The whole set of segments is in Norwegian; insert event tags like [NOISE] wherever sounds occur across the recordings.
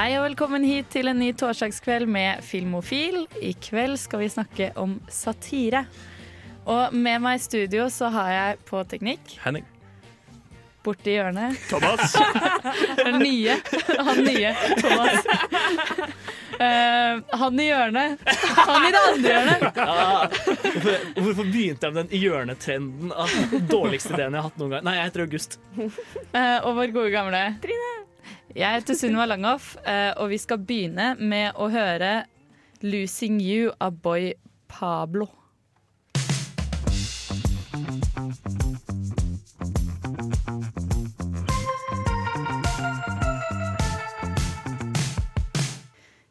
Hei og velkommen hit til en ny torsdagskveld med Filmofil. I kveld skal vi snakke om satire. Og med meg i studio så har jeg på teknikk Henning. borti hjørnet Thomas. [LAUGHS] Den nye. Han nye. Thomas. Uh, [LAUGHS] han i hjørnet. Han i det andre hjørnet. Hvorfor, hvorfor begynte jeg med den hjørnetrenden av dårligste ideen jeg har hatt noen gang? Nei, jeg heter August. Uh, og vår gode gamle Trine. Jeg heter Sunniva Langhoff, eh, og vi skal begynne med å høre 'Losing You' av Boy Pablo.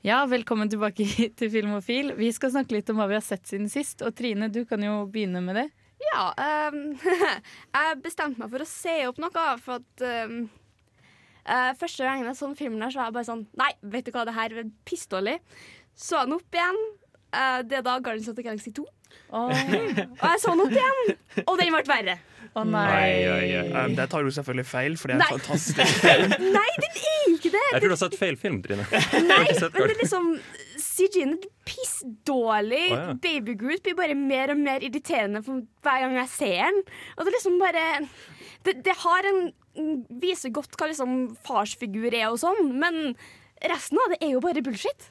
Ja, velkommen tilbake [LAUGHS] til Filmofil. Vi skal snakke litt om hva vi har sett siden sist. Og Trine, du kan jo begynne med det. Ja, Um, [LAUGHS] jeg bestemte meg for å se opp noe, for at ehm, eh, Første gangen jeg så den filmen der, så var jeg bare sånn Nei, vet du hva, det her er pissdårlig. Så den opp igjen. Uh, det er da Guardians of the Galaxy 2. Oh. [LAUGHS] Og jeg så den opp igjen, og den ble verre. å nei. Um, der tar du selvfølgelig feil, for det er en fantastisk film. [LAUGHS] Nei, den er ikke det! Jeg tror du har sett feil film, Trine. Nei, men det er liksom CG-en er pissdårlig. Oh, ja. Baby Groot blir bare mer og mer irriterende for hver gang jeg ser den. Og det liksom bare Det, det har en viser godt hva liksom farsfigur er og sånn, men resten av det er jo bare bullshit.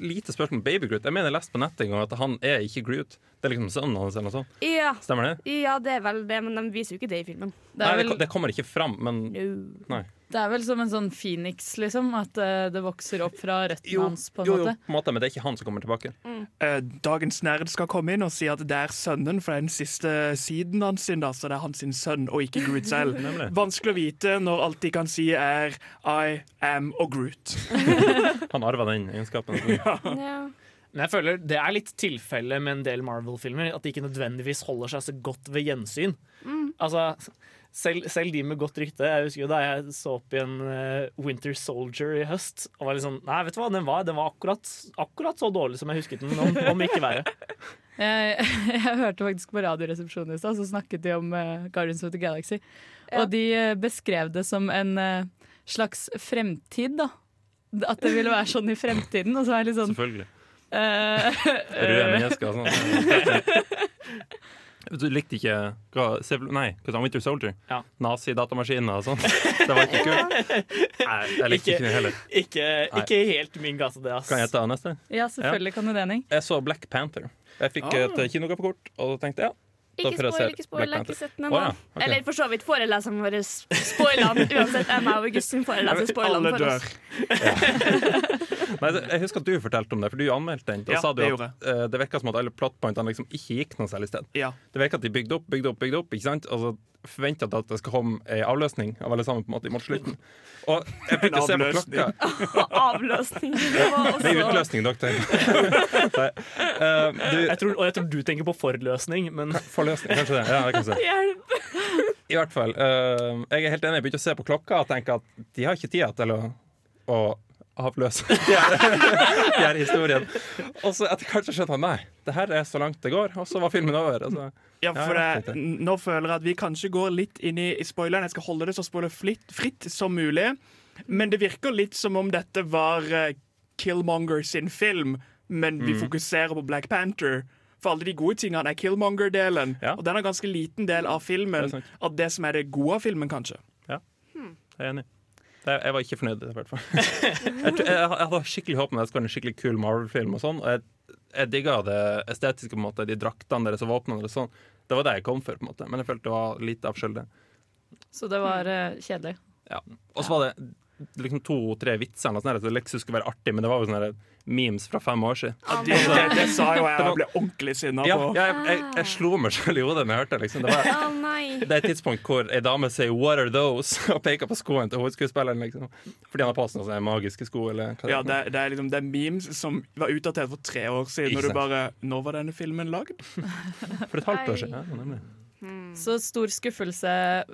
Lite spørsmål om Baby Groot. Jeg mener jeg leste på nettet en gang at han er ikke Groot. Det er liksom sønnen hans eller noe sånt. Ja. Stemmer det? ja, det er vel det, men de viser jo ikke det i filmen. Det Nei, er det, vel, ko- det kommer ikke fram, men Nei. Det er vel som en sånn Phoenix, liksom. At uh, det vokser opp fra røttene Jo, hans, på en jo, jo, på en måte, men det er ikke han som kommer tilbake. Eh, dagens nerd skal komme inn og si at det er sønnen, fra den siste siden hans, sin, da, så det er hans sin sønn og ikke Groot selv. [LAUGHS] Vanskelig å vite når alt de kan si er I am og Groot. [LAUGHS] Han arva den egenskapen. [LAUGHS] Ja. Men jeg føler det er litt tilfelle med en del Marvel-filmer. At de ikke nødvendigvis holder seg så godt ved gjensyn. Altså, selv, selv de med godt rykte. Jeg husker jo Da jeg så opp i en Winter Soldier i høst Og var litt sånn, nei vet du hva, den var, den var akkurat, akkurat så dårlig som jeg husket den, om, om ikke verre. [LAUGHS] Jeg, jeg hørte faktisk på Radioresepsjonen i stad, så snakket de om uh, Guardians of the Galaxy. Ja. Og de eh, beskrev det som en uh, slags fremtid, da. At det ville være sånn i fremtiden. Og så er jeg litt sånn Selvfølgelig. Uh, Røde eh, mennesker og [LAUGHS] sånn. Du likte ikke hva, Civil- Nei? Winter Soldier? Ja. Nazi-datamaskiner og sånn? Det var ikke kult? Nei, jeg likte Ikke- ikke det heller. Ikke, ikke helt min gate, det. ass. Kan jeg ta neste? Ja, selvfølgelig kan du det, Ning. Jeg så Black Panther. Jeg fikk Ah. et kinogavekort, og tenkte ja. Ikke spoil, ikke spoil. Jeg har ikke sett den ennå. Eller for så vidt foreleserne våre spoiler den [LAUGHS] uansett. Jeg og August sin foreleser spoiler den for dør. oss. [LAUGHS] Nei, jeg husker at du fortalte om det, for du anmeldte den. Da Ja, sa du det at eh, det virka som at alle plotpointene liksom ikke gikk noe særlig sted. Ja. Det virka at de bygde opp, bygde opp, bygde opp, ikke sant? og så forventa at det skal komme ei avløsning av alle sammen på en måte i slutten. Og jeg begynte å se på klokka. [LAUGHS] Avløsning. Det var Det er utløsning, doktor. [LAUGHS] Nei, eh, du, Jeg tror, og jeg tror du tenker på forløsning, men [LAUGHS] forløsning, kanskje det. Ja, det kan se. Hjelp. I hvert fall. Uh, jeg er helt enig. Jeg begynte å se på klokka og tenke at de har ikke tida til å, å avløse [LAUGHS] Det er, de her historiene. Og så etter hvert så skjønte han nei, det her er så langt det går. Og så var filmen over. Altså. Ja, for Ja, det, nå føler jeg at vi kanskje går litt inn i i spoileren. Jeg skal holde det så spoilerfritt fritt som mulig. Men det virker litt som om dette var eh, Killmonger sin film, men vi Mm. fokuserer på Black Panther. For alle de gode tingene er Killmonger-delen, Ja. og den er en ganske liten del av filmen. Det. Av det som er det gode av filmen, kanskje. Ja, Jeg er enig. Det, jeg var ikke fornøyd i hvert fall. [LAUGHS] Jeg, jeg, jeg hadde skikkelig håp om at det skulle være en skikkelig kul Marvel-film. og sånn Og jeg, jeg digga det estetiske, på en måte de draktene deres og våpnene deres. Sånn. Det var det jeg kom for, på en måte men jeg følte det var lite av. Så det var uh, kjedelig. Ja. Og så var det liksom to-tre vitser eller at det liksom skulle være artig, men det var jo sånn memes fra fem år siden. Ja, det, det, det sa jo jeg, jeg ble ordentlig sinna på. ja, jeg, jeg, jeg slo meg selv i hodet da jeg hørte det. Liksom. Det var. Det er et tidspunkt hvor ei dame sier 'what are those?' [LAUGHS] og peker på skoene til hovedskuespilleren. Liksom. Fordi han har på seg sånne magiske sko. Eller hva Ja, det, det, er liksom, det er memes som var utdatert for tre år siden. Når du bare Når var denne filmen lagd? [LAUGHS] For et halvt år siden. Ja, nemlig. Så stor skuffelse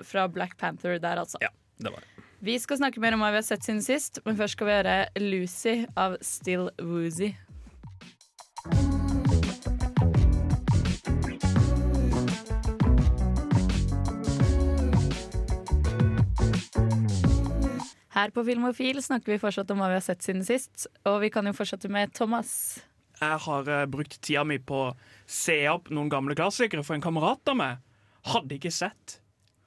fra Black Panther der, altså. Ja, det var det. Vi skal snakke mer om hva vi har sett siden sist, men først skal vi høre Lucy av Still Woozy. Her på Filmofil snakker vi fortsatt om hva vi har sett siden sist, og vi kan jo fortsette med Thomas. Jeg har eh, brukt tida mi på å se opp noen gamle klassikere, for en kamerat av meg hadde ikke sett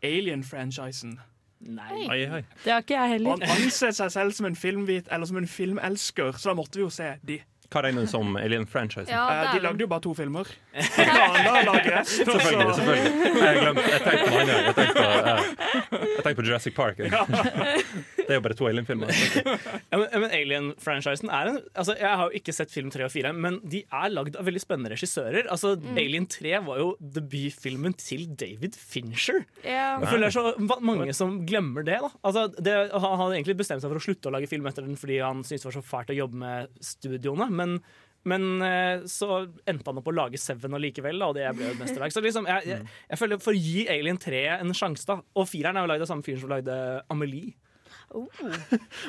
Alien-franchisen. Nei. Oi, oi. Det har ikke jeg Og heller. han anser seg selv som en filmvit eller som en filmelsker, så da måtte vi jo se de. Hva regner du som alien franchise? Ja, Eh, de lagde jo bare to filmer. Planla å lage resten. Selvfølgelig. selvfølgelig Jeg, glemte, jeg tenkte på andre. Jeg tenkte på, eh, jeg tenkte på Jurassic Park. Ja. [LAUGHS] Det er jo bare to Alien-filmer. Ja, men, men Alien-franchisen er en altså, Jeg har jo ikke sett film 3 og 4, men de er lagd av veldig spennende regissører. Altså, Alien 3 var jo debutfilmen til David Fincher. Yeah. Jeg føler det er så mange som glemmer det. da altså, det, Han hadde egentlig bestemt seg for å slutte å lage film etter den fordi han syntes det var så fælt å jobbe med studioene. Men, men eh, så endte han opp å lage Seven allikevel, og det ble jo et mesterverk. Så liksom, jeg, jeg, jeg føler For å gi Alien 3 en sjanse, da Og fireren er jo lagd av samme fyren som lagde Amelie.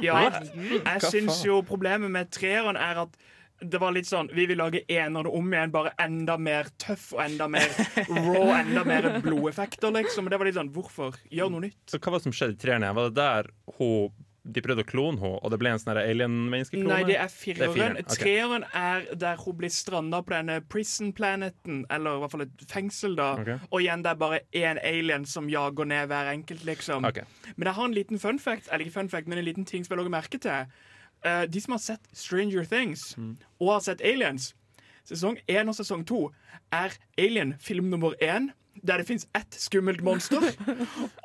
Ja, jeg syns jo problemet med treeren er at det var litt sånn Vi vil lage enerne om igjen, bare enda mer tøff og enda mer raw, enda mer blodeffekter, liksom. Og det var litt sånn Hvorfor? Gjør noe nytt. Så hva var det som skjedde i treeren? Var det der hun, de prøvde å klone henne, og det ble en sånn alien-menneskeklone? Nei, det er er fireren. fireren, ok. Treeren er der hun blir stranda på denne prison planeten, eller i hvert fall et fengsel, da. Okay. Og igjen, det er bare én alien som jager ned hver enkelt, liksom. Okay. Men jeg har en liten fun fact, eller ikke fun fact, men en liten ting som jeg la merke til. Uh, de som har sett Stranger Things og har sett Aliens, sesong én og sesong to er Alien film nummer én. Der det fins ett skummelt monster.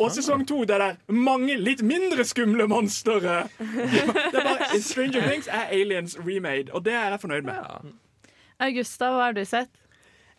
Og sesong to der det er mange litt mindre skumle monstre. Det er bare, Stranger Things er Aliens remade, og det er jeg fornøyd med. Augusta, hva har du sett?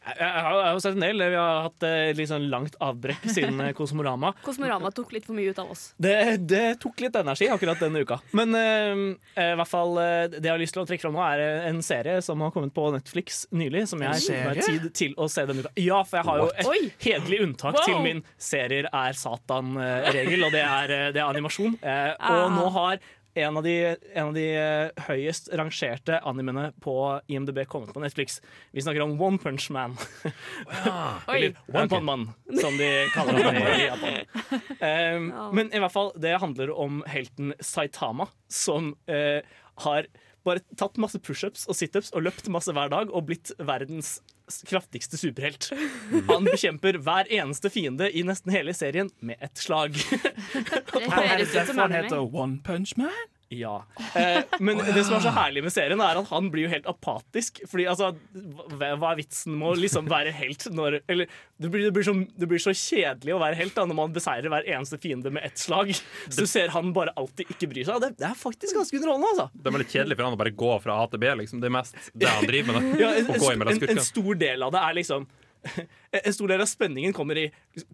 Jeg, har, jo sett en del. Vi har hatt eh, litt sånn langt avbrekk siden eh, Kosmorama. [LAUGHS] Kosmorama tok litt for mye ut av oss. Det, det tok litt energi akkurat denne uka. Men eh, eh, i hvert fall eh, det jeg har lyst til å trekke fram nå, er eh, en serie som har kommet på Netflix nylig. Som jeg tok meg tid til å se denne uka. Ja, for jeg har jo et Oi. hederlig unntak Wow. til min serier er Satan-regel, og det er, eh, det er animasjon. Eh, og Ah. nå har en av, de, en av de eh, høyest rangerte animene på IMDb kommet på Netflix. Vi snakker om One Punch Man. Ja. [LAUGHS] Eller One Punch Man, som de kaller [LAUGHS] det i Japan. Um, Men i hvert fall, det handler om helten Saitama, som uh, har bare tatt masse pushups og situps og løpt masse hver dag og blitt verdens kraftigste superhelt. [LAUGHS] Han bekjemper hver eneste fiende i nesten hele serien med ett slag. [LAUGHS] Det høres ut som han heter One Punch Man? Ja. Eh, men det som er så herlig med serien, er at han blir jo helt apatisk. Fordi altså, hva er vitsen med å liksom være helt når Eller det blir, det, blir så, det blir så kjedelig å være helt da, når man beseirer hver eneste fiende med ett slag. Så du ser han bare alltid ikke bryr seg. Det, det er faktisk ganske underholdende, altså. Det er veldig kjedelig for han å bare gå fra A til B. Liksom. Det er mest det han driver med. Da. Ja, en, en, en stor del av det er liksom [LAUGHS] En stor del av spenningen kommer i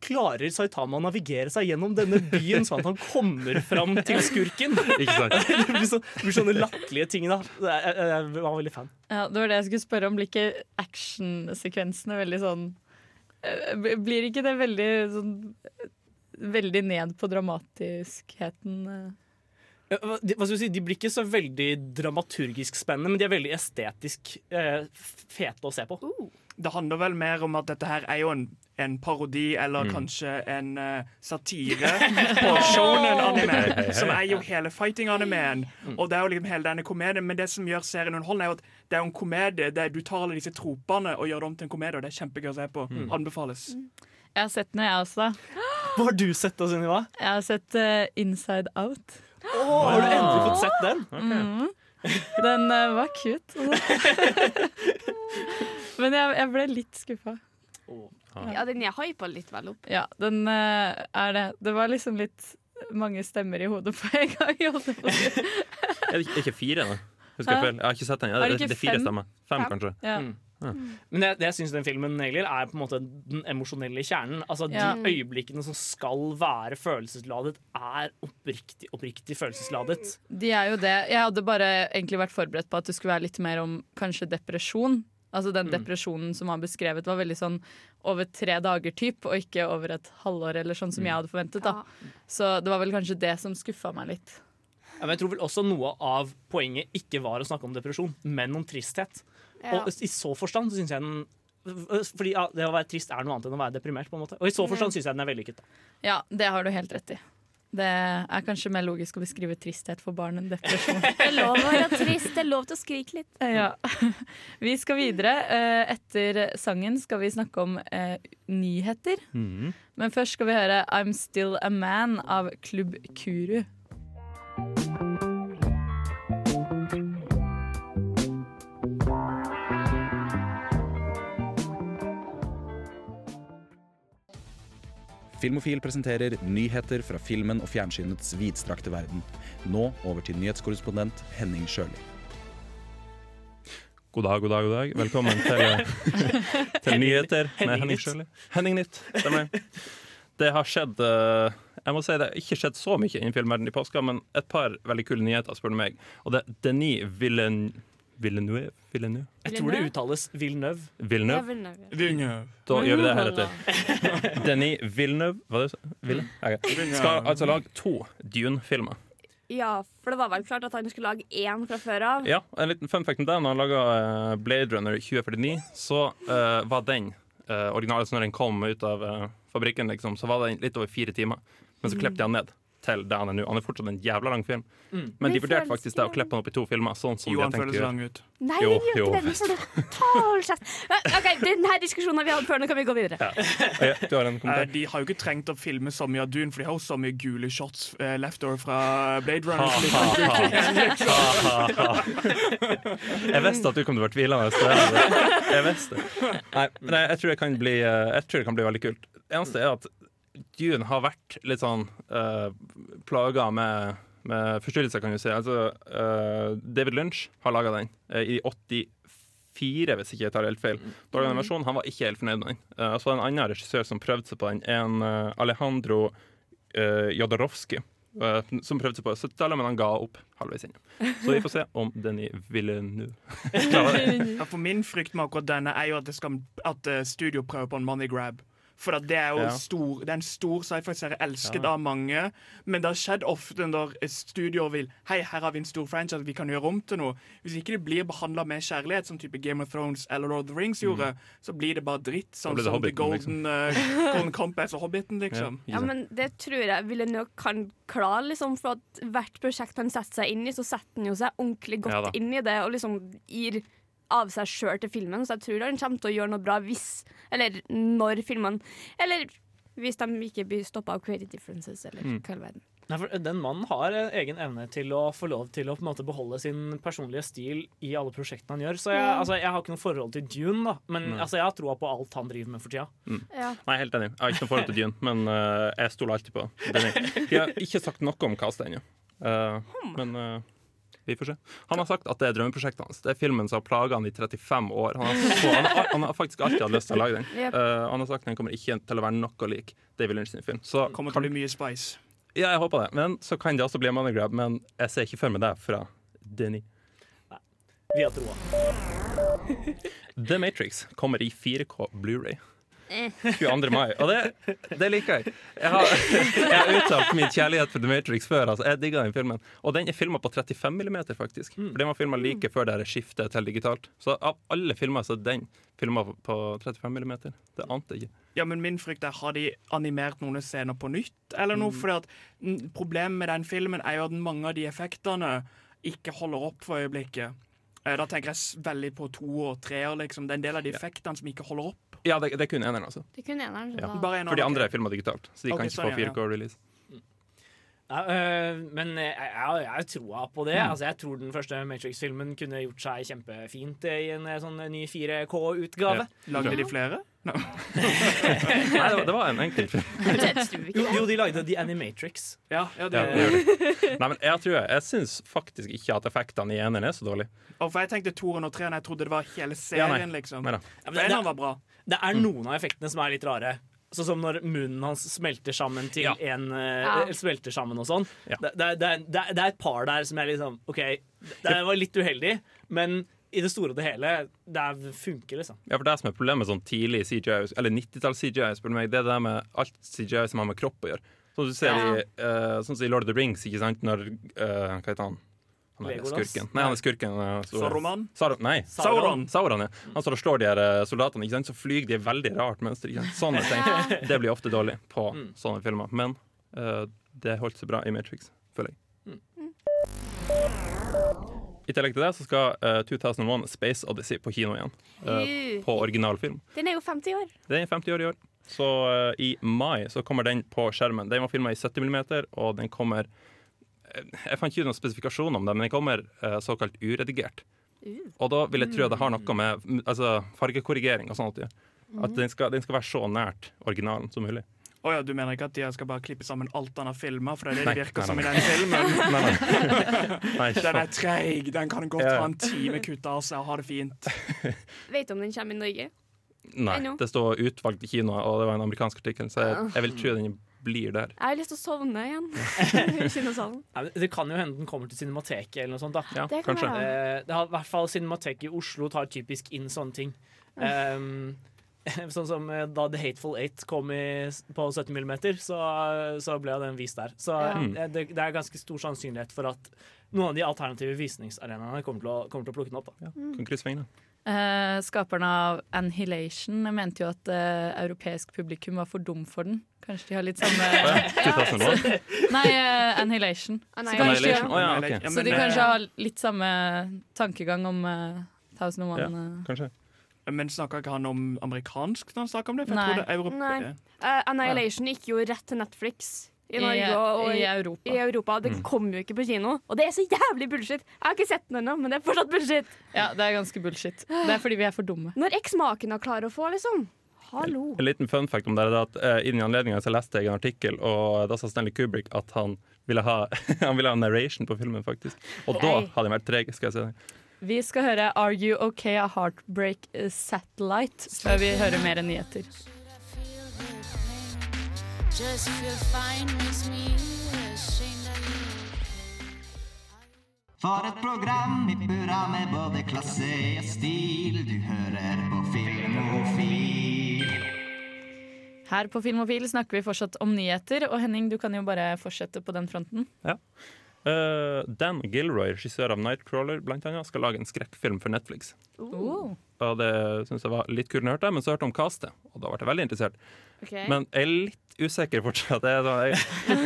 Klarer Saitama å navigere seg gjennom denne byen sånn at han kommer fram til skurken? [LAUGHS] Ikke sant? [LAUGHS] Det blir, så, det blir sånne latterlige ting. da Det Jeg, jeg var veldig fan. Ja, det var det jeg skulle spørre om. Blir ikke actionsekvensene veldig sånn eh, Blir ikke det veldig sånn Veldig ned på dramatiskheten? eh? Hva- skal vi si, de blir ikke så veldig dramaturgisk spennende, men de er veldig estetisk eh, fete å se på. Det handler vel mer om at dette her er jo en, en parodi, eller kanskje en uh, satire [LAUGHS] på shonen-anime, som er jo hele fighting-animeen. Og det er jo liksom hele denne komedien, men det som gjør serien underholdende, er jo at det er jo en komedie der du tar alle disse tropene og gjør det om til en komedie, og det er kjempegøy å se på. Anbefales. Jeg har sett den, jeg også. [GASPS] Hva har du sett da, Sunniva? Jeg har sett uh, Inside Out. Har du endelig fått sett den? Mhm. Den uh, var cute. [LAUGHS] [LAUGHS] Men jeg, jeg ble litt skuffa. Ja, den er hypa litt vel opp. Ja, den uh, er det. Det var liksom litt mange stemmer i hodet på en gang. [LAUGHS] Er det ikke, fire, da? Husker jeg feil? Jeg har ikke sett den. Ja, det det, ikke det er fire fem? stemmer. Fem, Fem? kanskje. Ja. Mm. Men det, det jeg syns den filmen nailer, er på en måte den emosjonelle kjernen. Altså Ja. De øyeblikkene som skal være følelsesladet, er oppriktig, oppriktig følelsesladet. De er jo det. Jeg hadde bare egentlig vært forberedt på at det skulle være litt mer om kanskje depresjon. Altså Den Mm. depresjonen som var beskrevet, var veldig sånn over tre dager typ, og ikke over et halvår, eller sånn som jeg hadde forventet. da Så det var vel kanskje det som skuffa meg litt. Ja, men jeg tror vel også noe av poenget ikke var å snakke om depresjon, men om tristhet. Ja. Og i så forstand så syns jeg den Fordi ja, det å være trist er noe annet enn å være deprimert. på en måte Og i så forstand syns jeg den er vellykket. da. Ja, det har du helt rett i. Det er kanskje mer logisk å beskrive tristhet for barn enn depresjon. [LAUGHS] Det er lov å være trist, det er lov til å skrike litt. Ja. [LAUGHS] Vi skal videre. Eh, Etter sangen skal vi snakke om eh, nyheter. Mhm. Men først skal vi høre 'I'm Still A Man' av Klubb Kuru. Filmofil presenterer nyheter fra filmen og fjernsynets vidstrakte verden. Nå over til nyhetskorrespondent Henning Sjøli. God dag, god dag, god dag. Velkommen til, [LAUGHS] til nyheter med Henning Henning Nytt. Sjøli. Henning Nytt, stemmer. Det har skjedd eh, Jeg må si det har ikke skjedd så mye innen filmverdenen i påska, men et par veldig kule nyheter, spør du meg. Og det er Denis Villen- Villeneuve Villeneuve? Jeg tror det uttales Villeneuve. Villeneuve? Da gjør vi det heretter. [LAUGHS] Denny Villeneuve, hva det Ville? Ok. Skal altså lage to Dune-filmer. Ja, for det var vel klart at han skulle lage én fra før av. Ja, en liten fun fact om det. Når han laga Blade Runner 2049, så uh, var den uh, originale så når den kom ut av uh, fabrikken, liksom, så var den litt over fire timer. Men så klippet de han ned til det han er nå. Han er fortsatt en jævla lang film. Mm. Men de vurderte faktisk det å klippe han opp i to filmer. Sånn som Jo, har han føles lang ut. Nei, Jo, jo. jo, gjør ikke det. OK, denne diskusjonen vi hadde før, nå kan vi gå videre. Ja, du har en Eh, kommentar? de har jo ikke trengt å filme så mye av Dune, for de har jo så mye gule shots uh, left over fra Blade Runner. ha, ha. Ha, ha, ha. Jeg visste at du kom til å være tvilende. jeg- visste. Nei, men jeg, jeg, tror det kan bli, eh, jeg tror det kan bli veldig kult. Det eneste er at Dune har vært litt sånn uh, plaga med, med forstyrrelser, kan du si. Altså, uh, David Lynch har laga den uh, i 84, hvis ikke jeg tar helt feil. Dårlig animasjon, han var ikke helt fornøyd med den. Uh, så var det en annen regissør som prøvde seg på den. En eh, Alejandro uh, Jodorowsky. Uh, som prøvde seg på 70-tallet, men han ga opp halvveis inn. Så vi får se om Denis Villeneuve [LAUGHS] klarer det. Ja, for min frykt med akkurat denne er jo at, det skal, at eh, studio prøver på en money grab. For det er jo Ja. stor, det er en stor sci-fi-serie, elsket Ja. av mange. Men det har skjedd ofte når studioer vil Hei, her har vi en stor franchise vi kan gjøre om til noe. Hvis ikke det blir behandla med kjærlighet, som type Game of Thrones eller Lord of the Rings gjorde, så blir det bare dritt. Sånn som Hobbiten, som The Golden, Golden, uh, Golden Compass og Hobbiten, [LAUGHS] liksom. Ja, men det tror jeg Villeneuve kan klare, liksom, for at hvert prosjekt han setter seg inn i, så setter han jo seg ordentlig godt Ja inn i det, og liksom gir av seg sjøl til filmen, så jeg tror han kommer til å gjøre noe bra hvis, eller når filmene Eller hvis de ikke blir stoppa av creative differences, eller Mm. hva i verden. Nei, for Den mannen har en egen evne til å få lov til å på en måte beholde sin personlige stil i alle prosjektene han gjør. Så jeg, mm. altså, jeg har ikke noe forhold til Dune, da, men mm. altså, jeg har troa på alt han driver med for tida. Ja. Nei, helt enig. Jeg har ikke noe forhold til Dune, men uh, jeg stoler alltid på den. De har ikke sagt noe om castet ennå, uh, men eh, vi får se. Han har sagt at det er drømmeprosjektet hans. Det er filmen som har plaga han i 35 år. Han har, så, han, har, han har faktisk alltid hatt lyst til å lage den. Yep. Uh, han har sagt at den kommer ikke til å være noe lik David Lynch sin film. Så Kommer til å bli mye spice. ja, jeg håper det. Men så kan det også bli en money grab. Men jeg ser ikke for meg det fra Denis. Vi har troa. The Matrix kommer i 4K Blu-ray Eh. [LAUGHS] 22. mai. Og det, det liker jeg. Jeg har, [LAUGHS] jeg har uttalt min kjærlighet for The Matrix før. Altså. Jeg digger den filmen. Og den er filma på 35 mm, faktisk. For Den var filma like før det skiftet til digitalt. Så av alle filmer så den filma på 35 mm. Det ante jeg ikke. Ja, men min frykt er Har de animert noen scener på nytt, eller noe? Fordi at mm, Problemet med den filmen er jo at mange av de effektene ikke holder opp for øyeblikket. Eh, Da tenker jeg veldig på to og treer, liksom. Det er en del av de effektene som ikke holder opp. Ja, det, det er kun eneren, altså. Det kunne eneren. Ja. da. Bare en For de andre er filma digitalt, så de Ok, kan ikke sånn, få ja, ja. 4K-release. Ja, øh, men jeg, jeg, jeg har troa på det. Mm. Altså, jeg tror den første Matrix-filmen kunne gjort seg kjempefint i en eh, sånn ny 4K-utgave. Lagde de flere? No. [LAUGHS] Nei, det var, det var en enkel film. [LAUGHS] Jo, jo, de lagde The Animatrix. Ja, ja, det, Ja, det gjør det. Nei, men jeg tror jeg, jeg syns faktisk ikke at effektene i eneren er så dårlige. Og for jeg tenkte toeren og treeren, jeg trodde det var hele Ja, nei. serien, liksom. Nei da. Ja, men det- eneren var bra. Det er noen av effektene som er litt rare. Sånn som når munnen hans smelter sammen til Ja. en eh, Ja. Smelter sammen og sånn. Ja. Det, det, er- det, det, er- et par der som er liksom OK, det var litt uheldig, men i det store og det hele, det er, funker, liksom. Ja, for Det som er problemet med sånn tidlig CGI, eller 90-talls CGI, spør du meg, det er det med alt CGI som har med kropp å gjøre. Sånn som du ser Ja. i, uh, sånn som i Lord of the Rings, ikke sant, når uh, Hva heter han? Han er Legolas? skurken. Nei, han er skurken. eh, Saruman? Sar nei. Sauron. Sauron, ja. Han står og slår de her eh, soldatene, ikke sant? så flyr de veldig rart mønster. Ikke sant? Sånne ting. Det blir ofte dårlig på Mm. sånne filmer. Men uh, det holdt seg bra i Matrix, føler jeg. I tillegg til det så skal uh, 2001 Space Odyssey på kino igjen. eh, Uh. på originalfilm. Den er jo 50 år. Den er 50 år i år. Så eh, i mai så kommer den på skjermen. Den var filma i 70 mm, og den kommer eh, Jeg fant ikke noen spesifikasjon om det, men den kommer eh, såkalt uredigert. Og da vil jeg tro at det har noe med mm, altså, fargekorrigering og sånt å gjøre. At den skal, den skal være så nært originalen som mulig. Oh ja, du mener ikke at de skal bare klippe sammen alt han har filma? For det er det det virker nei, som i den filmen. [LAUGHS] Nei, nei. Nei, Den er treig. Den kan godt ha en time kutta av seg og ha det fint. [LAUGHS] Vet du om den kommer i Norge? Nei, det står utvalgt i kinoer, og det var en amerikansk artikkel, så jeg, jeg vil tro den blir der. Jeg har lyst til å sovne igjen. [LAUGHS] I kinosalen. Ja, det kan jo hende den kommer til Cinemateket eller noe sånt. da Ja, Det kan kanskje. være. Eh, det har, I hvert fall Cinemateket i Oslo tar typisk inn sånne ting. Um, [LAUGHS] sånn som eh, da The Hateful Eight kom i, på 70 mm, så, så ble den vist der. Så Ja. eh, det, det er ganske stor sannsynlighet for at noen av de alternative visningsarenaene kommer til å, kommer til å plukke den opp. Da. Kan krysse fingrene. Eh, skaperne av Annihilation mente jo at uh, europeisk publikum var for dum for den. Kanskje de har litt samme Ja, [LAUGHS] 2001. Nei, uh, Annihilation. Så kanskje, de Oh, ja, okay. Så de kanskje har litt samme tankegang om uh, Thousand and Ja. One. Kanskje. Men snakka ikke han om amerikansk når han snakka om det? For Nei. jeg tror det er Nei. Annihilation gikk jo rett til Netflix i Norge og, og I Europa. i Europa. Det kom jo ikke på kino. Og det er så jævlig bullshit! Jeg har ikke sett den ennå, men det er fortsatt bullshit. Ja, det er ganske bullshit. Det er fordi vi er for dumme. Når eksmakene klarer å få, liksom. Hallo. En liten fun fact om det er at uh, I anledninga anledningen så leste jeg en artikkel, og da sa Stanley Kubrick at han ville ha, [LAUGHS] han ville ha narration på filmen, faktisk. Og da hadde han vært treg, skal jeg si deg. Vi skal høre Are You OK A Heartbreak eh, Satellite før vi hører mer nyheter. Just feel fine makes me ashamed of you. For et program i burra med både klasse og stil. Du hører på Filmofil. Her på Filmofil snakker vi fortsatt om nyheter, og Henning, du kan jo bare fortsette på den fronten. Ja. Uh, Dan Gilroy, regissør av Nightcrawler, blant annet, skal lage en skrekkfilm for Netflix. Uh. Og det syns jeg var litt kult jeg hørte men så hørte jeg om castet, og da ble jeg veldig interessert. Ok. Men jeg er litt usikker fortsatt. Det, er jeg,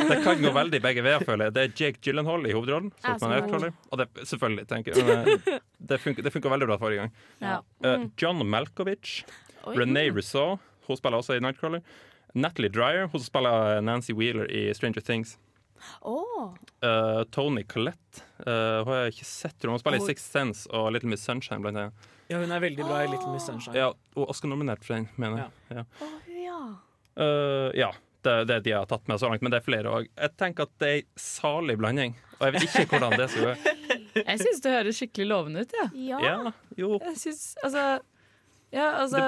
det kan gå veldig begge veier, føler jeg. Det er Jake Gyllenhaal i hovedrollen, er Og det, selvfølgelig, tenker jeg. Men, eh, det funka veldig bra forrige gang. Ja. Uh, John Malkovich, Oi. Renee Rousseau, hun spiller også i Nightcrawler. Natalie Dreyer, hun spiller Nancy Wheeler i Stranger Things. Åh. Uh, Tony Collette, Uh, hun har jeg ikke sett. Hun spiller i Sixth Sense og Little Miss Sunshine, blant annet. Ja, hun er veldig bra i Little Miss Sunshine. Ja, og Oscar-nominert for den, mener jeg. Ja. Ja. Eh, ja, det er det de har tatt med så langt, men det er flere òg. Jeg tenker at det er ei salig blanding, og jeg vet ikke hvordan det skal gå. [LAUGHS] Jeg syns det høres skikkelig lovende ut, ja. Ja. Ja, jo. Jeg syns altså Ja, altså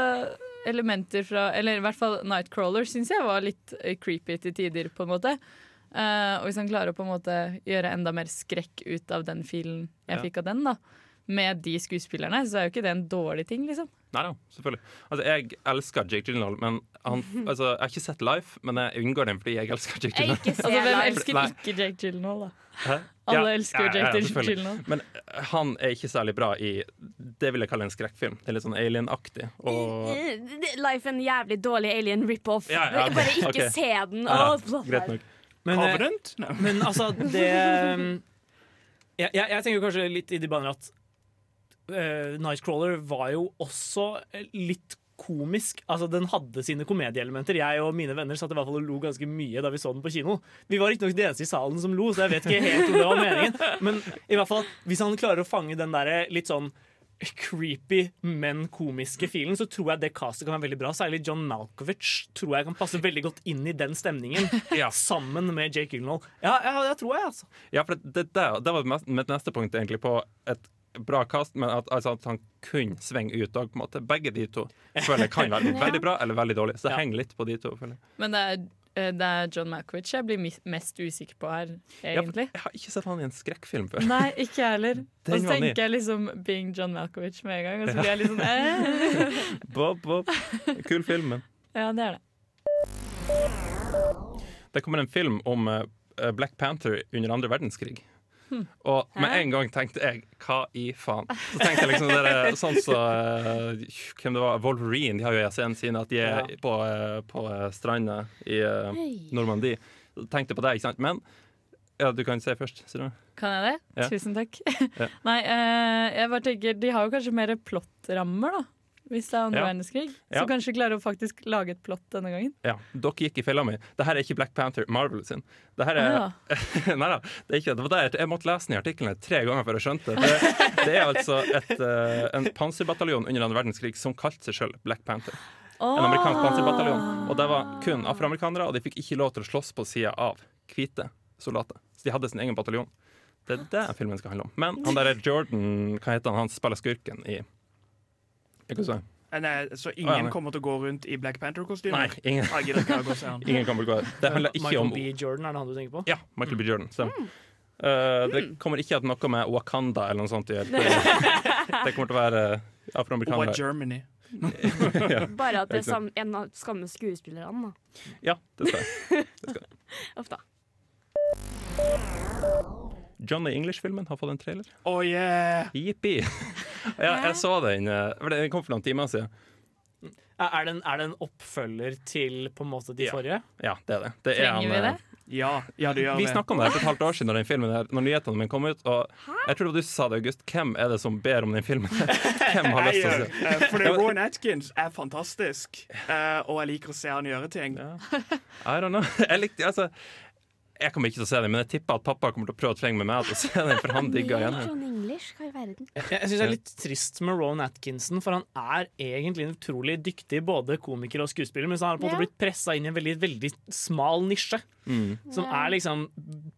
Elementer fra Eller i hvert fall Nightcrawler syns jeg var litt eh, creepy til tider, på en måte. Uh, og hvis han klarer å på en måte gjøre enda mer skrekk ut av den filen jeg Ja. fikk av den, da, med de skuespillerne, så er jo ikke det en dårlig ting, liksom. Nei da, selvfølgelig. Altså, jeg elsker Jake Gyllenhaal, men han, [LAUGHS] altså, jeg har ikke sett Life, men jeg unngår den fordi jeg elsker Jake Gyllenhaal. Altså, hvem elsker Nei. ikke Jake Gyllenhaal, da? Hæ? Alle Ja, elsker jo ja, ja, Jake ja, Gyllenhaal. Men eh, han er ikke særlig bra i det vil jeg kalle en skrekkfilm. Det er litt sånn alien-aktig. Og Life er en jævlig dårlig alien rip-off. Ja, ja, ok, Bare ikke okay. se den. Ja, Åh, greit nok. Men, eh, No. Men altså, det [LAUGHS] jeg, jeg, jeg tenker kanskje litt i de baner at eh, Nightcrawler var jo også litt komisk. Altså, Den hadde sine komedieelementer. Jeg og mine venner satt i hvert fall og lo ganske mye da vi så den på kino. Vi var riktignok de eneste i salen som lo, så jeg vet ikke helt om det var meningen. Men i hvert fall, hvis han klarer å fange den der litt sånn creepy, men komiske filen, så tror jeg det castet kan være veldig bra. Særlig John Malkovich tror jeg kan passe veldig godt inn i den stemningen. [LAUGHS] Sammen med Jake Gyllenhaal. Ja, ja, det tror jeg, altså. Ja, for det, det, det var mitt neste punkt egentlig på et bra kast, men at, altså, at han kunne svinge ut òg, på en måte. Begge de to føler jeg kan være [LAUGHS] veldig bra eller veldig dårlig. Så det Ja. henger litt på de to. føler jeg. Men det er, eh, det er John Malkovich jeg blir mest usikker på her, egentlig. Jeg har ikke sett han i en skrekkfilm før. Nei, ikke jeg heller. [LAUGHS] Og så tenker jeg liksom Being John Malkovich med en gang, og så [LAUGHS] blir jeg liksom eh. Bob, Bob. Kul film, men Ja, det er det. Det kommer en film om eh, Black Panther under andre verdenskrig. Og med en gang tenkte jeg hva i faen? Så tenkte jeg liksom dere, sånn så eh, Hvem det var? Wolverine. De har jo scenen sin at de er på, eh, på eh, stranda i Normandie. Tenkte på det, ikke sant? Men ja, du kan si først, Sindre. Kan jeg det? Ja. Tusen takk. Ja. [LAUGHS] Nei, jeg bare tenker de har jo kanskje mer plottrammer, da. Hvis det er andre Ja. verdenskrig. Ja. Så kanskje klarer å faktisk lage et plott denne gangen. Ja, dere gikk i fella mi. Det her er ikke Black Panther, Marvel sin. Det her er Ah, [LAUGHS] Nei da, det er ikke det. det. Jeg, måtte lese den i artiklene tre ganger før jeg skjønte det. Det, det er altså et, eh, en panserbataljon under andre verdenskrig som kalte seg sjøl Black Panther. En amerikansk panserbataljon. Og det var kun afroamerikanere, og de fikk ikke lov til å slåss på sida av hvite soldater. Så de hadde sin egen bataljon. Det er det filmen skal handle om. Men han der er Jordan, hva heter han, han spiller skurken i Ikke sant? Eh, Nei, så Å, ja, ingen kommer til å gå rundt i Black Panther-kostymer? Nei, ingen. Han. [LAUGHS] Ingen kommer til å gå Det handler ikke Michael om B. Jordan, er det han du tenker på? Ja, Michael B. Jordan. mm. uh, det kommer ikke til noe med Wakanda eller noe sånt å gjøre. [LAUGHS] Det, kommer til å være afroamerikanere. Og. Germany. [LAUGHS] ja. Bare at det er sam en av skamme skuespillerne, da. Ja, det skal jeg. Uff da. Johnny English-filmen har fått en trailer. Oh yeah! Jippi! Ja, jeg så den. eh, for Den kom for noen timer siden. Er det, en, er det en oppfølger til på en måte de forrige? Ja, det er det. det er Trenger vi eh, det? Ja, ja det gjør Vi vi. snakka om det for et halvt år siden når den filmen her, Når nyhetene mine kom ut. Og jeg tror det var du som sa det, August. Hvem er det som ber om den filmen? [LAUGHS] Hvem har lyst til å se eh, fordi Ja, Rowan Atkins er fantastisk, eh, og jeg liker å se han gjøre ting. I don't know. [LAUGHS] Jeg likte, altså jeg kommer ikke til å se den, men jeg tipper at pappa kommer til å prøve å trenge med meg til å se den, for han [LAUGHS] digger igjen. John English, hva i verden? Jeg, jeg synes det er litt trist med Rowan Atkinson, for han er egentlig en utrolig dyktig både komiker og skuespiller, men så har han på en måte blitt pressa inn i en veldig, veldig smal nisje. Mm. Som er liksom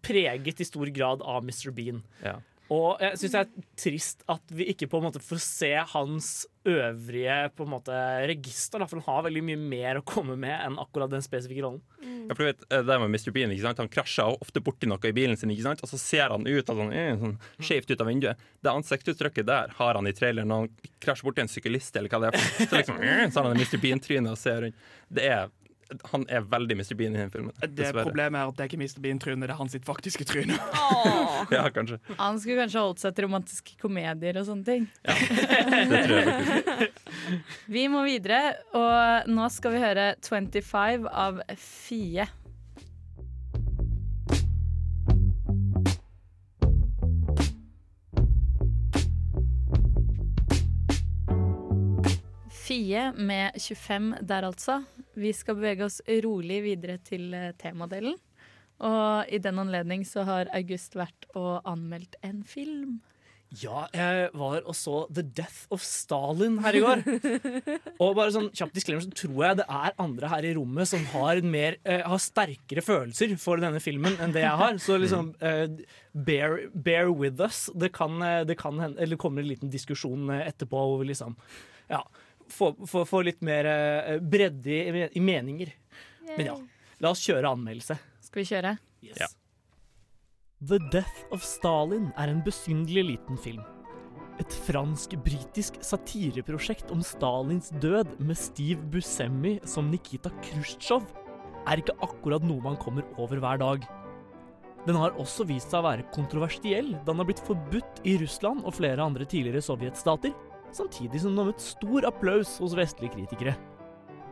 preget i stor grad av Mr. Bean. Ja. Og jeg syns det er trist at vi ikke på en måte får se hans øvrige på en måte register, da, for han har veldig mye mer å komme med enn akkurat den spesifikke rollen. Ja, for du vet, det med Mr. Bean, ikke sant? Han krasjer ofte borti noe i bilen sin, ikke sant? og så ser han ut sånn, eh, sånn skjevt ut av vinduet. Det ansiktsuttrykket der har han i traileren når han krasjer borti en syklist, eller hva det er. Så, liksom, eh, [LAUGHS] så har han Mr. Bean-trynet og ser rundt. Det er, han er veldig Mr. Bean i den filmen. Det Dessverre. Problemet er at det er ikke Mr. Bean-trynet, det er hans sitt faktiske tryne. [LAUGHS] Ja, kanskje. Han skulle kanskje holdt seg til romantiske komedier og sånne ting. Ja, Det tror jeg faktisk. [LAUGHS] Vi må videre, og nå skal vi høre 25 av Fie. Fie med 25 der, altså. Vi skal bevege oss rolig videre til eh, temadelen. Og i den anledning så har August vært og anmeldt en film. Ja, jeg var og så The Death of Stalin her i går. [LAUGHS] Og bare sånn kjapt disclaimer, så tror jeg det er andre her i rommet som har, mer, eh, har sterkere følelser for denne filmen enn det jeg har. Så liksom eh, bear, bear with us. Det kan, eh, det kan hende Eller det kommer en liten diskusjon eh, etterpå hvor vi liksom Ja, få, få, få litt mer eh, bredde i, i meninger. Men ja, la oss kjøre anmeldelse. Skal vi kjøre? Yes. The Death of Stalin er en besynderlig liten film. Et fransk-britisk satireprosjekt om Stalins død med Steve Buscemi som Nikita Khrusjtsjov er ikke akkurat noe man kommer over hver dag. Den har også vist seg å være kontroversiell, da den har blitt forbudt i Russland og flere andre tidligere sovjetstater, samtidig som den har møtt stor applaus hos vestlige kritikere.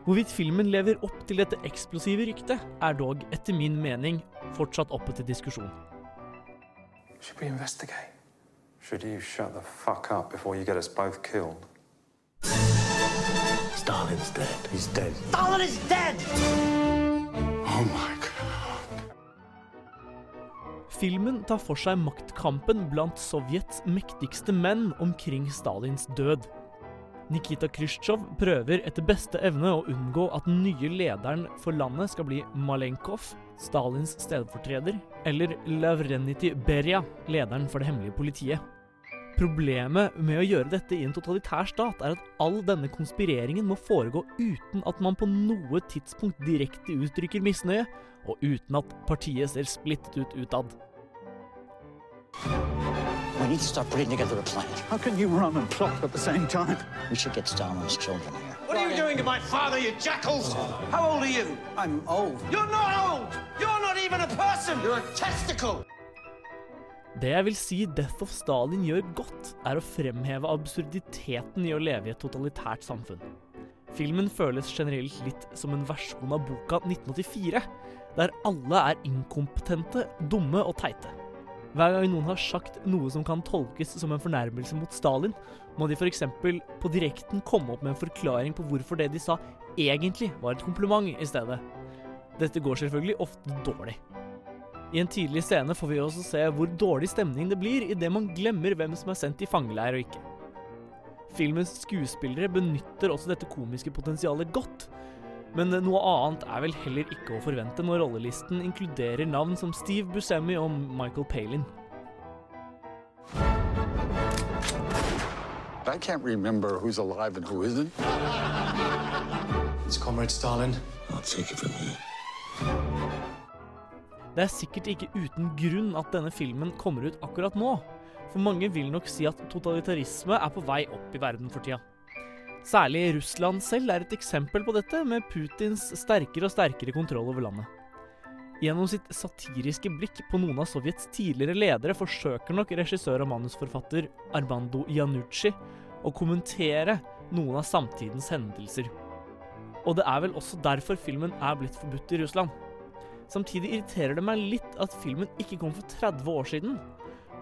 Hvorvidt filmen lever opp til dette eksplosive ryktet, er dog, etter min mening, fortsatt oppe til diskusjon. Should we investigate? Should you shut the fuck up before you get us both killed? Stalin's dead. He's dead. Stalin is dead! Oh my. Filmen tar for seg maktkampen blant Sovjets mektigste menn omkring Stalins død. Nikita Khrusjtsjov prøver etter beste evne å unngå at den nye lederen for landet skal bli Malenkov, Stalins stedfortreder, eller Lavrenity Beria, lederen for det hemmelige politiet. Problemet med å gjøre dette i en totalitær stat er at all denne konspireringen må foregå uten at man på noe tidspunkt direkte uttrykker misnøye, og uten at partiet ser splittet ut utad. We need to start putting together a plan. How can you run and plot at the same time? We should get Stalin's children here. What are you doing to my father, you jackals? How old are you? I'm old. You're not old! You're not even a person! You're a testicle! Det jeg vil si Death of Stalin gjør godt, er å fremheve absurditeten i å leve i et totalitært samfunn. Filmen føles generelt litt som en versjon av boka 1984, der alle er inkompetente, dumme og teite. Hver gang noen har sagt noe som kan tolkes som en fornærmelse mot Stalin, må de f.eks. på direkten komme opp med en forklaring på hvorfor det de sa, egentlig var et kompliment i stedet. Dette går selvfølgelig ofte dårlig. I en tidlig scene får vi også se hvor dårlig stemning det blir idet man glemmer hvem som er sendt i fangeleir og ikke. Filmens skuespillere benytter også dette komiske potensialet godt, men noe annet er vel heller ikke å forvente når rollelisten inkluderer navn som Steve Buscemi og Michael Palin. I can't remember who's alive and who isn't. It's Comrade Stalin. I'll take it from here. Det er sikkert ikke uten grunn at denne filmen kommer ut akkurat nå, for mange vil nok si at totalitarisme er på vei opp i verden for tida. Særlig Russland selv er et eksempel på dette, med Putins sterkere og sterkere kontroll over landet. Gjennom sitt satiriske blikk på noen av Sovjets tidligere ledere forsøker nok regissør og manusforfatter Armando Iannucci å kommentere noen av samtidens hendelser. Og det er vel også derfor filmen er blitt forbudt i Russland. Samtidig irriterer det meg litt at filmen ikke kom for 30 år siden.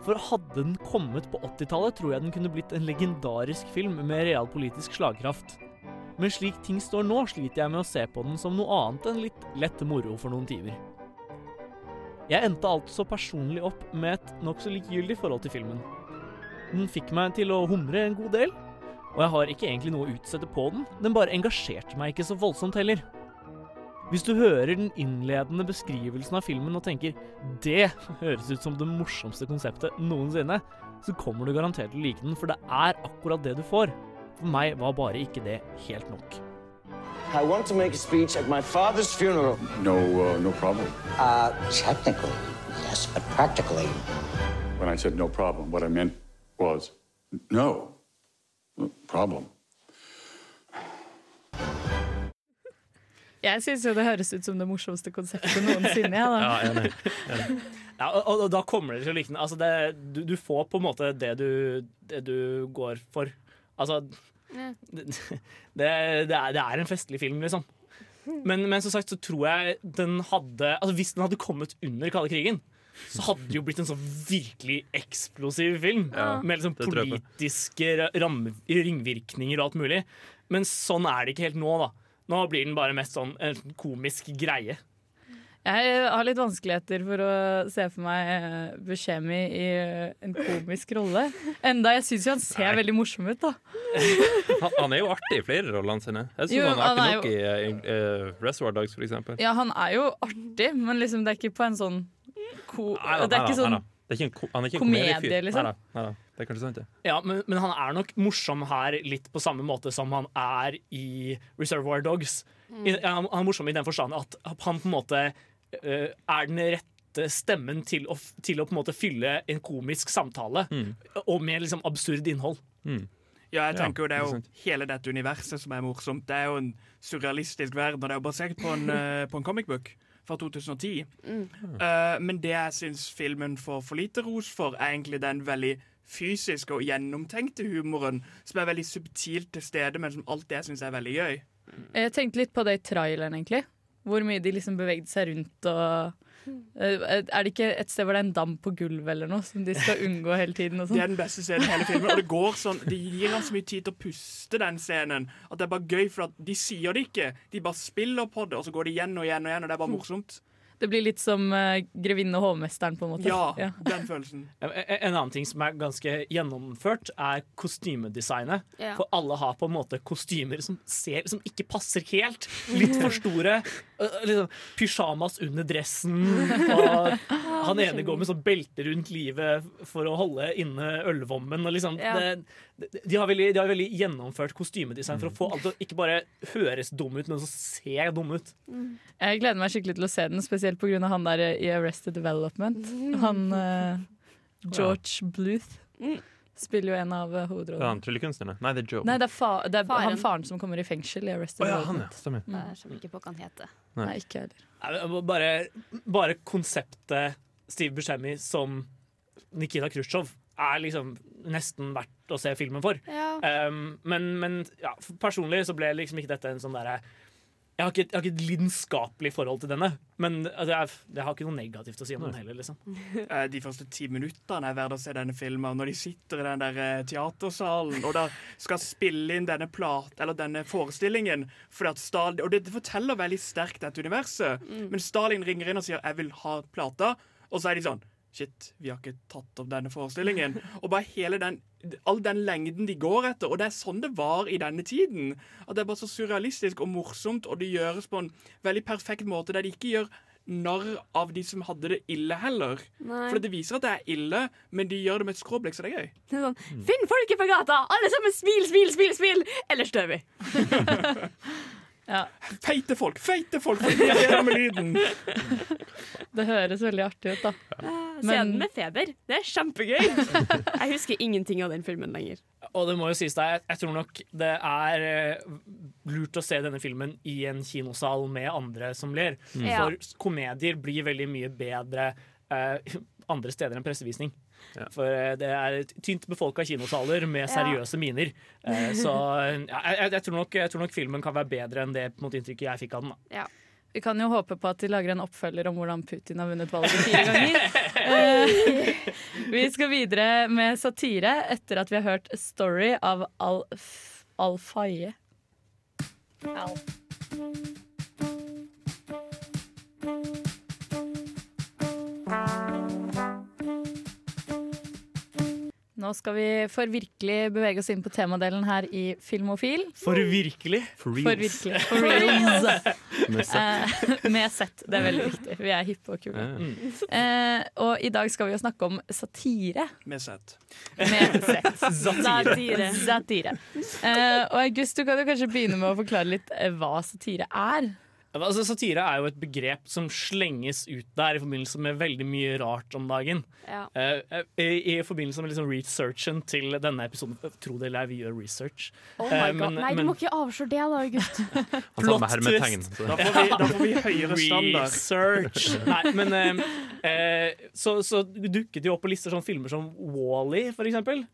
For hadde den kommet på 80-tallet, tror jeg den kunne blitt en legendarisk film med realpolitisk slagkraft. Men slik ting står nå, sliter jeg med å se på den som noe annet enn litt lett moro for noen timer. Jeg endte altså personlig opp med et nokså likegyldig forhold til filmen. Den fikk meg til å humre en god del, og jeg har ikke egentlig noe å utsette på den, den bare engasjerte meg ikke så voldsomt heller. Hvis du hører den innledende beskrivelsen av filmen og tenker 'det høres ut som det morsomste konseptet noensinne', så kommer du garantert til å like den, for det er akkurat det du får. For meg var bare ikke det helt nok. I want to make a speech at my father's funeral. No, uh, no problem. Uh, technically, yes, but practically, When I said no problem, what I meant was no problem. Jeg syns jo det høres ut som det morsomste konseptet noensinne. Ja, da. [LAUGHS] enig. Ja, og, og da kommer det til å like. Altså det, du, du får på en måte det du, det du går for. Altså Ja. [LAUGHS] det, det, er, det er en festlig film, liksom. Men, men som sagt så tror jeg den hadde Altså Hvis den hadde kommet under kalde krigen, så hadde det jo blitt en sånn virkelig eksplosiv film. Ja, med liksom politiske ramme, ringvirkninger og alt mulig. Men sånn er det ikke helt nå, da. Nå blir den bare mest sånn en komisk greie. Jeg har litt vanskeligheter for å se for meg eh, Buscemi i eh, en komisk rolle. Enda jeg syns jo han ser veldig morsom ut, da. [LAUGHS] Han, han er jo artig i flere rollene sine. Jeg synes Jo, han er artig han er nok i uh, uh, Reservoir Dogs, for eksempel. Ja, han er jo artig, men liksom det er ikke på en sånn ko... Nei da, Det er ikke sånn nei er er komedie, liksom. Nei da, nei da. Det er kanskje sant, det. Ja, men, men han er nok morsom her litt på samme måte som han er i Reservoir Dogs. I, han, han er morsom i den forstand at han på en måte uh, er den rette stemmen til å, til å på en måte fylle en komisk samtale, og med liksom absurd innhold. Ja, jeg tenker jo det er jo hele dette universet som er morsomt. Det er jo en surrealistisk verden, og det er jo basert på en, [LAUGHS] eh, på en comic book fra 2010. Eh, men det jeg syns filmen får for lite ros for, er egentlig den veldig fysiske og gjennomtenkte humoren, som er veldig subtilt til stede, men som alltid jeg syns er veldig gøy. Jeg tenkte litt på det i traileren, egentlig. Hvor mye de liksom bevegde seg rundt og Eh, Er det ikke et sted hvor det er en dam på gulvet eller noe som de skal unngå hele tiden? Og Det er sånn? den beste scenen i hele filmen. Og det går sånn, Det gir han så mye tid til å puste, den scenen. At det er bare gøy, for at de sier det ikke. De bare spiller på det, og så går det igjen og igjen, og igjen, og det er bare morsomt. Det blir litt som uh, grevinne og hovmesteren, på en måte. Ja, [LAUGHS] den følelsen. En en annen ting som er ganske gjennomført, er kostymedesignet. Ja. For alle har på en måte kostymer som, ser, som ikke passer helt. Litt for store. øh, [LAUGHS] Liksom, Pysjamas under dressen. [LAUGHS] Og han ene går med sånn belte rundt livet for å holde inne ølvommen. Og liksom, Ja. det, de, de, har veldig, de har veldig gjennomført kostymedesign for å få alt til å ikke bare høres dum ut, men også se dum ut. Jeg gleder meg skikkelig til å se den, spesielt pga. han der i Arrested Development. Han uh, George Bluth spiller jo en av eh, Det er hovedrollene. han tryllekunstneren? Nei, det er Joe. Nei, det er, fa det er Faren. han faren som kommer i fengsel i Arrested oh, ja, han, ja. Development. Stemmer. Jeg skjønner ikke på hva han heter. Nei, ikke heller. Bare, bare konseptet Steve Buscemi som Nikita Khrusjtsjov er liksom nesten verdt å se filmen for. Ja. Um, men men ja, personlig så ble liksom ikke dette en sånn derre jeg har, ikke, jeg har ikke et lidenskapelig forhold til denne, men altså, jeg, jeg har ikke noe negativt å si om den heller. liksom Eh, De første ti minuttene er verdt å se denne filmen. Når de sitter i den der eh, teatersalen og da skal spille inn denne plat, eller denne forestillingen fordi at Stalin, Og det, det forteller veldig sterkt dette universet. Men Stalin ringer inn og sier 'jeg vil ha plata', og så er de sånn Shit, vi har ikke tatt opp denne forestillingen. [LAUGHS] Og bare hele den All den lengden de går etter. Og det er sånn det var i denne tiden. At det er bare så surrealistisk og morsomt, og det gjøres på en veldig perfekt måte, der de ikke gjør narr av de som hadde det ille heller. Nei. For det viser at det er ille, men de gjør det med et skråblikk, så det er gøy. Det er sånn, Finn folket på gata! Alle sammen smil, smil, smil, smil! Ellers dør vi. [LAUGHS] Feite folk! Feite folk! For de er med lyden. [LAUGHS] Det høres veldig artig ut, da. Se den med feber. Det er kjempegøy. [LAUGHS] Jeg husker ingenting av den filmen lenger. Og det må jo sies deg, jeg, jeg tror nok det er eh, lurt å se denne filmen i en kinosal med andre som ler. Mm. For komedier blir veldig mye bedre eh, andre steder enn pressevisning. For eh, det er tynt befolka kinosaler med Ja. seriøse miner. Eh, så [LAUGHS] ja, jeg, jeg, tror nok, jeg tror nok filmen kan være bedre enn det på en måte, inntrykket jeg fikk av den. Da. Vi kan jo håpe på at de lager en oppfølger om hvordan Putin har vunnet valget fire ganger. [LAUGHS] Eh, vi skal videre med satire etter at vi har hørt 'Story' av Al, Al Nå skal vi for virkelig bevege oss inn på temadelen her i Filmofil. For virkelig. For virkelig. [LAUGHS] For reals. Med sett. Eh, med sett. Det er veldig viktig. Vi er hippe og kule. Mm. Eh, og i dag skal vi jo snakke om satire. Med sett. Med sett. [LAUGHS] Satire. Satire. Eh, og August, du kan jo kanskje begynne med å forklare litt eh, hva satire er. Altså, satire er jo et begrep som slenges ut der i forbindelse med veldig mye rart om dagen. Ja. Uh, i, I forbindelse med liksom researchen til denne episoden Tro det eller ei, vi gjør research. Oh my Eh, God. men- Nei, du må ikke avsløre det, da, August. Plott så- Da får vi, da får vi høyere standard. Research. [LAUGHS] Nei, men uh, eh, så, så dukket det jo opp på lister sånne filmer som Wall-E, for eksempel.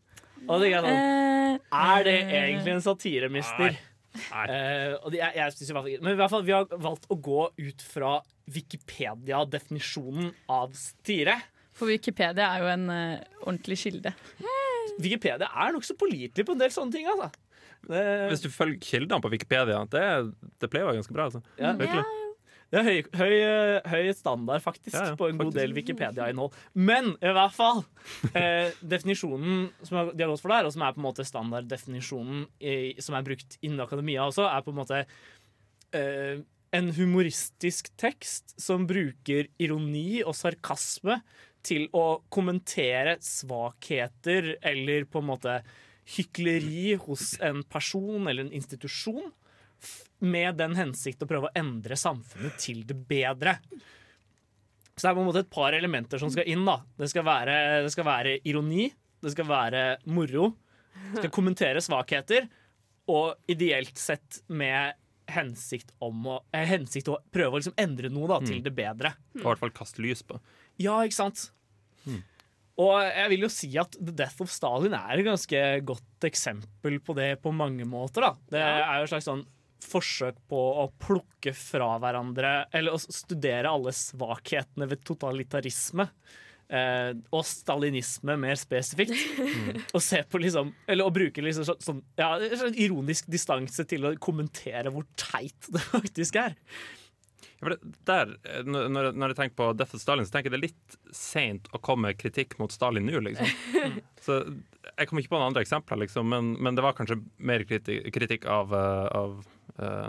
Og det er, sånn, er det egentlig en satire, mister? Eh, og det, jeg, jeg synes i hvert fall, men i hvert fall, vi har valgt å gå ut fra Wikipedia-definisjonen av styre. For Wikipedia er jo en uh, ordentlig kilde. Wikipedia er nokså pålitelig på en del sånne ting. Altså. Det, Hvis du følger kildene på Wikipedia, det, det pleier å være ganske bra. Altså. Ja. Virkelig. Det er høy, høy, eh, høy standard faktisk Ja, ja, på en god del Wikipedia-innhold. Men i hvert fall [LAUGHS] eh, definisjonen som de har gått for der, og som er på en måte standarddefinisjonen som er brukt innen akademia også, er på en måte eh, en humoristisk tekst som bruker ironi og sarkasme til å kommentere svakheter eller på en måte hykleri hos en person eller en institusjon med den hensikt å prøve å endre samfunnet til det bedre. Så det er på en måte et par elementer som skal inn. da Det skal være, det skal være ironi, det skal være moro, det skal kommentere svakheter, og ideelt sett med hensikt om å, eh, hensikt å prøve å liksom endre noe da, til Mm. det bedre. Og i hvert fall kaste lys på. Ja, ikke sant? Og jeg vil jo si at The Death of Stalin er et ganske godt eksempel på det på mange måter. da Det er jo et slags sånn forsøk på å plukke fra hverandre Eller å studere alle svakhetene ved totalitarisme. eh, og stalinisme mer spesifikt. Og se på liksom Eller å bruke liksom sånn, sånn ja, sånn ironisk distanse til å kommentere hvor teit det [LAUGHS] faktisk er. Ja, for det, der, eh, når, når jeg- tenker på Death of Stalin, så tenker jeg det er litt seint å komme med kritikk mot Stalin nå, liksom. [LAUGHS] Så Jeg kommer ikke på noen andre eksempler, liksom, men, men det var kanskje mer kritikk, kritikk av, eh, av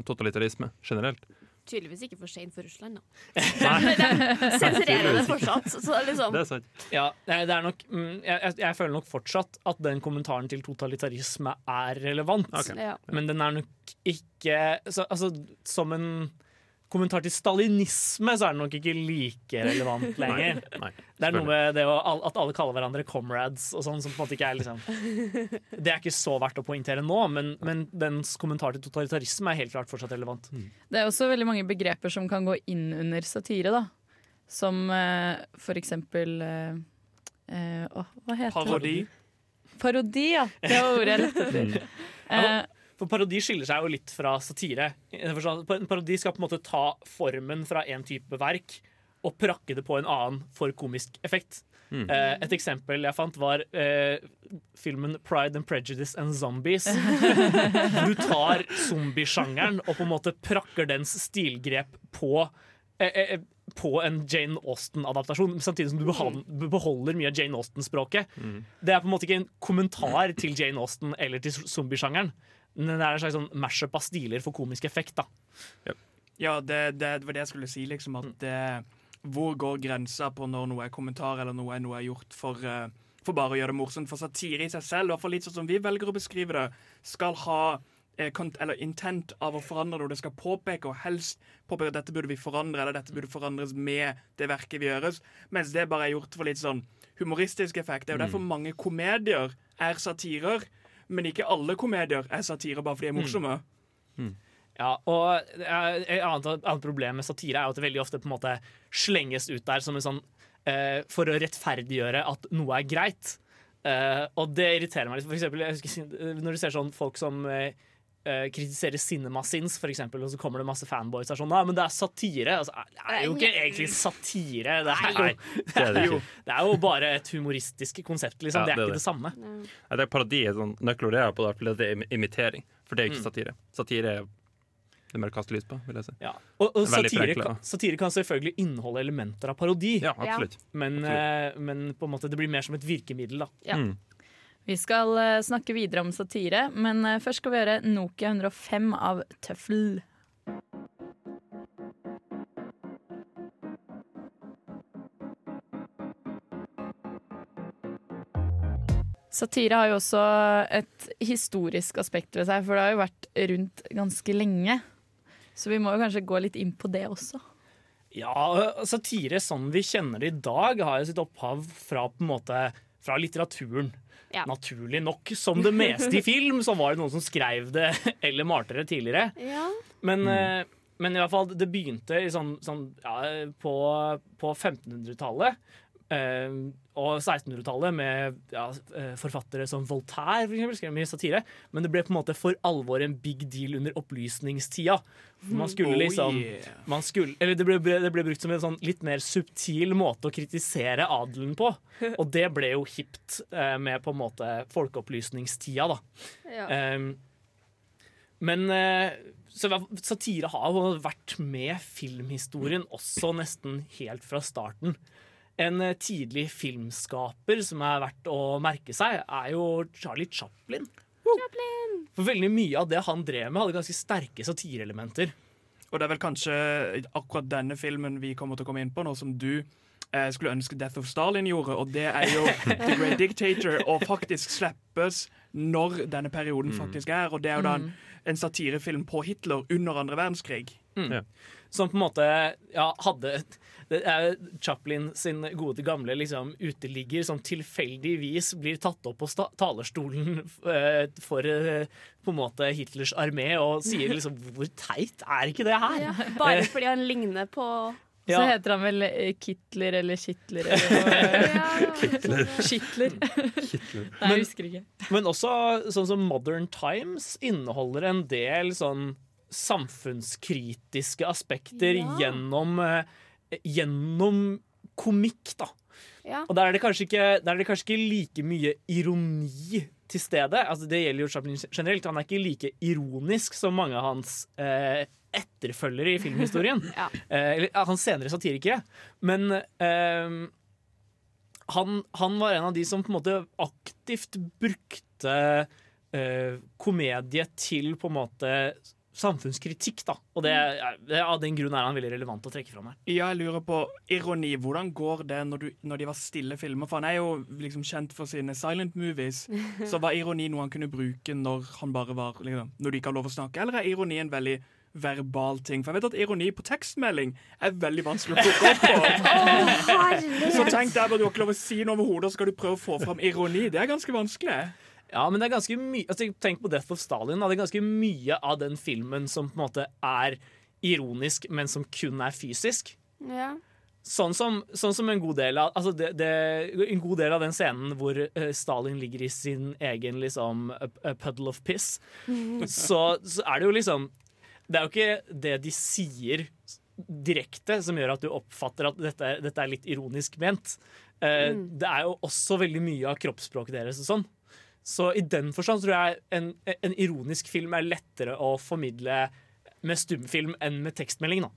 totalitarisme generelt. Tydeligvis ikke for seint for Russland, da. [LAUGHS] De [LAUGHS] sensurerer det fortsatt. Så liksom Det er sant. Ja, det er nok, mm, jeg, jeg føler nok fortsatt at den kommentaren til totalitarisme er relevant. Okay. Ja. Men den er nok ikke så, Altså, som en kommentar til stalinisme, så er den nok ikke like relevant lenger. Nei, nei, det er noe med det å, at alle kaller hverandre comrades og sånn, som på en måte ikke er liksom [LAUGHS] Det er ikke så verdt å poengtere nå, men, men dens kommentar til totalitarisme er helt klart fortsatt relevant. Det er også veldig mange begreper som kan gå inn under satire, da. Som uh, for eksempel uh, uh, Hva heter Parodi. det? Parodi, ja. Det var ordet jeg lette etter. Ja, for parodi skiller seg jo litt fra satire. At En parodi skal på en måte ta formen fra en type verk og prakke det på en annen for komisk effekt. Mm. Eh, et eksempel jeg fant, var eh, filmen 'Pride and Prejudice and Zombies'. [LAUGHS] Du tar zombiesjangeren og på en måte prakker dens stilgrep på eh, på en Jane Austen-adaptasjon, samtidig som du beholder mye av Jane Austen-språket. Det er på en måte ikke en kommentar til Jane Austen eller til zombiesjangeren. Det er en slags sånn mashup av stiler for komisk effekt. da Ja, det, det, det var det jeg skulle si, liksom. At det, hvor går grensa på når noe er kommentar, eller noe er noe er gjort for, eh, for bare å gjøre det morsomt? For satire i seg selv, i hvert fall litt sånn som vi velger å beskrive det, skal ha eh, eller intent av å forandre det, og det skal påpeke, og helst påpeke at dette burde vi forandre, eller dette burde forandres med det verket vi gjøres, mens det bare er gjort for litt sånn humoristisk effekt. Det er jo derfor mange komedier er satirer, men ikke alle komedier er satire bare fordi de er morsomme. Ja, og er- Et annet, annet problem med satire er at det veldig ofte på en måte slenges ut der som en sånn eh, for å rettferdiggjøre at noe er greit. Eh, og det irriterer meg litt. For eksempel, jeg husker, eh, når du ser sånn folk som eh, eh, kritiserer CinemaSins, for eksempel, og så kommer det masse fanboys og er sånn Nei, men det er satire. Altså, det er jo ikke egentlig satire. Det er jo, Nei, det er det ikke. det er jo bare et humoristisk konsept, liksom. Ja, det er er ikke det. det samme. Ja, det er parodi er sånn nøkkelord jeg har på det, det er imitering. For det er ikke Mm. satire. Satire er det mer å kaste lys på, vil jeg si. Ja. Og, og er satire, kan, satire kan selvfølgelig inneholde elementer av parodi. Ja, absolutt. Men, eh, men på en måte det blir mer som et virkemiddel. Da. Ja. Vi skal eh, snakke videre om satire, men eh, først skal vi høre Nokia 105 av Tøffel. Satire har jo også et historisk aspekt ved seg, for det har jo vært rundt ganske lenge. Så vi må jo kanskje gå litt inn på det også. Ja, satire sånn vi kjenner det i dag, har jo sitt opphav fra, på en måte, fra litteraturen. Ja. Naturlig nok. Som det meste i film, så var det noen som skrev det [LAUGHS] eller malte det tidligere. Ja. Men, mm. men i hvert fall, det begynte i sånn, sånn, ja, på, på 1500-tallet. Eh, og 1600-tallet med ja, eh, forfattere som Voltaire for eksempel, skrev mye satire. Men det ble på en måte for alvor en big deal under opplysningstida. Man skulle Oh, liksom man skulle, eller det ble, det ble brukt som en sånn litt mer subtil måte å kritisere adelen på. [LAUGHS] Og det ble jo hipt eh, med på en måte folkeopplysningstida, da. Ja. Um, men så satire har jo vært med filmhistorien også nesten helt fra starten. En eh, tidlig filmskaper som er verdt å merke seg, er jo Charlie Chaplin. For veldig mye av det han drev med, hadde ganske sterke satireelementer. Og det er vel kanskje akkurat denne filmen vi kommer til å komme inn på nå, som du eh, skulle ønske Death of Stalin gjorde, og det er jo The Great [LAUGHS] Dictator, og faktisk slippes når denne perioden Mm. faktisk er. Og det er jo da en, Mm. en satirefilm på Hitler under andre verdenskrig. Mm. Som på en måte ja, hadde det er Chaplin sin gode gamle liksom, uteligger som tilfeldigvis blir tatt opp på talerstolen eh, for eh, på en måte Hitlers armé og sier liksom Hvor teit er ikke det her? Ja, bare Eh, fordi han ligner på Så heter han vel Kittler eller Kittler [LAUGHS] eller Kittler. Kittler. Nei, jeg husker ikke. Men også sånn som Modern Times inneholder en del sånn samfunnskritiske aspekter Ja. gjennom, eh, gjennom komikk, da. Ja. Og der er, ikke, der er det kanskje ikke like mye ironi til stede. Altså, det gjelder jo Chaplin generelt. Han er ikke like ironisk som mange av hans eh, etterfølgere i filmhistorien. [LAUGHS] Ja. Eh, eller hans senere satirikere. Men eh, han, han var en av de som på en måte aktivt brukte eh, komedie til på en måte samfunnskritikk, da. Og det, er- det, av den grunn er han veldig relevant å trekke fram her. Ja, jeg lurer på ironi. Hvordan går det når, du, når de var stille filmer? For han er jo liksom kjent for sine silent movies. [LAUGHS] Så var ironi noe han kunne bruke når han bare var liksom, Når du ikke har lov å snakke? Eller er ironi en veldig verbal ting? For jeg vet at ironi på tekstmelding er veldig vanskelig å plukke opp på. [LAUGHS] Så tenk bare du har ikke lov å si noe overhodet, og så skal du prøve å få fram ironi. Det er ganske vanskelig. Ja, men det er ganske mye altså, Tenk på Death of Stalin. Da. Det er ganske mye av den filmen som på en måte er ironisk, men som kun er fysisk. Ja. Sånn som, sånn som en, god del av, altså det, det, en god del av den scenen hvor eh, Stalin ligger i sin egen liksom, puddle of piss, [LAUGHS] så, så er det jo liksom Det er jo ikke det de sier direkte som gjør at du oppfatter at dette, dette er litt ironisk ment. Eh, Mm. Det er jo også veldig mye av kroppsspråket deres og sånn. Så i den forstand tror jeg en, en ironisk film er lettere å formidle med stumfilm enn med tekstmelding. nå.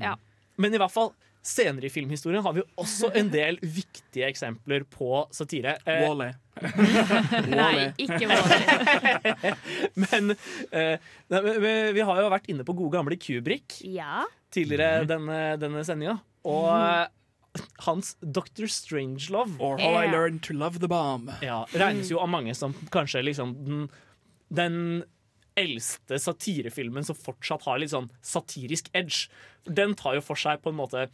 Ja. Men i hvert fall senere i filmhistorien har vi også en del [LAUGHS] viktige eksempler på satire. Eh, Wall-E. [LAUGHS] Nei, ikke Wall-E. [LAUGHS] men eh, nei, vi, vi har jo vært inne på gode gamle Kubrick Ja. tidligere denne, denne sendinga. Og eh, hans Dr. Strangelove Or How I Learned to Love the Bomb. ja, regnes jo av mange som kanskje liksom den, den eldste satirefilmen som fortsatt har litt sånn satirisk edge. Den tar jo for seg på en måte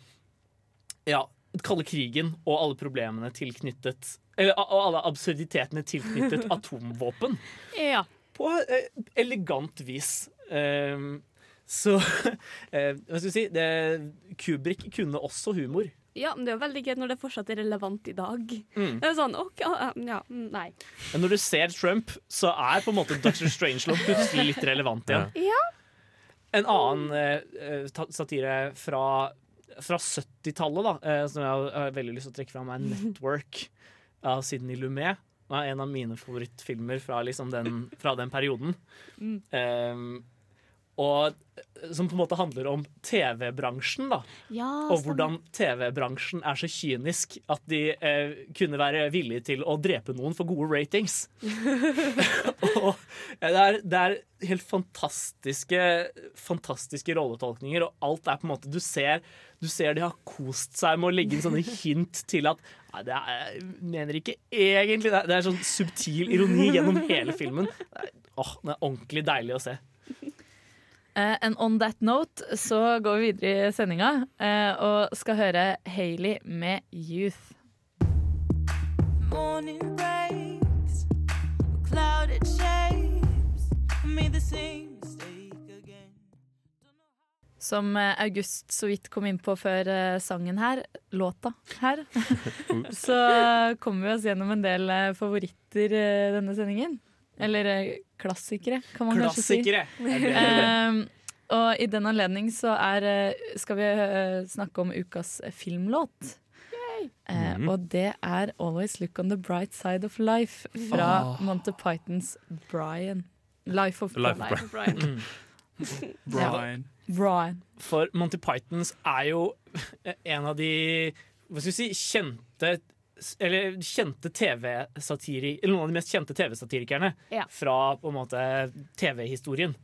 ja, kalde krigen og alle problemene tilknyttet Eller og alle absurditetene tilknyttet [LAUGHS] atomvåpen. Ja. På eh, elegant vis. Um, så [LAUGHS] eh, Hva skal vi si? Det, Kubrick kunne også humor. Ja, men det er jo veldig gøy når det fortsatt er relevant i dag. Mm. Det er sånn, ok, ja, mm, nei. Men når du ser Trump, så er på en måte Dr. Strangelove plutselig litt relevant igjen. Ja. En annen eh, eh, satire fra, fra 70-tallet, da, eh, som jeg har, har veldig lyst til å trekke fram, er [LAUGHS] Network av Sidney Lumet. Det er en av mine favorittfilmer fra, liksom den, fra den perioden. Mm. Um, og eh, som på en måte handler om TV-bransjen, da. Ja, og hvordan TV-bransjen er så kynisk at de eh, kunne være villige til å drepe noen for gode ratings. [LAUGHS] og eh, det er, det er helt fantastiske, fantastiske rolletolkninger, og alt er på en måte Du ser, du ser de har kost seg med å legge inn sånne [LAUGHS] hint til at Nei, det er, jeg mener ikke egentlig det. er- Det er sånn subtil ironi gjennom hele filmen. Det er, åh, det er ordentlig deilig å se. [LAUGHS] Eh, and on that note så går vi videre i sendinga eh, og skal høre Hailey med Youth. Morning breaks, clouded shapes, made the same. Som eh, August så vidt kom inn på før sangen her, låta her, [LAUGHS] så kommer vi oss gjennom en del favoritter denne sendingen. Eller eh, klassikere, kan man Klassikere. kanskje si. Klassikere! [LAUGHS] og i den anledning så er, eh, skal vi eh, snakke om ukas filmlåt. Mm Mhm. og det er 'Always Look On The Bright Side of Life' fra oh. Monty Pythons Brian. Life of Life of Brian. Brian. [LAUGHS] Brian. Brian. For Monty Pythons er jo [LAUGHS] en av de hva skal vi si, kjente eller kjente TV-satiri Eller noen av de mest kjente TV-satirikerne Ja. fra på en måte TV-historien.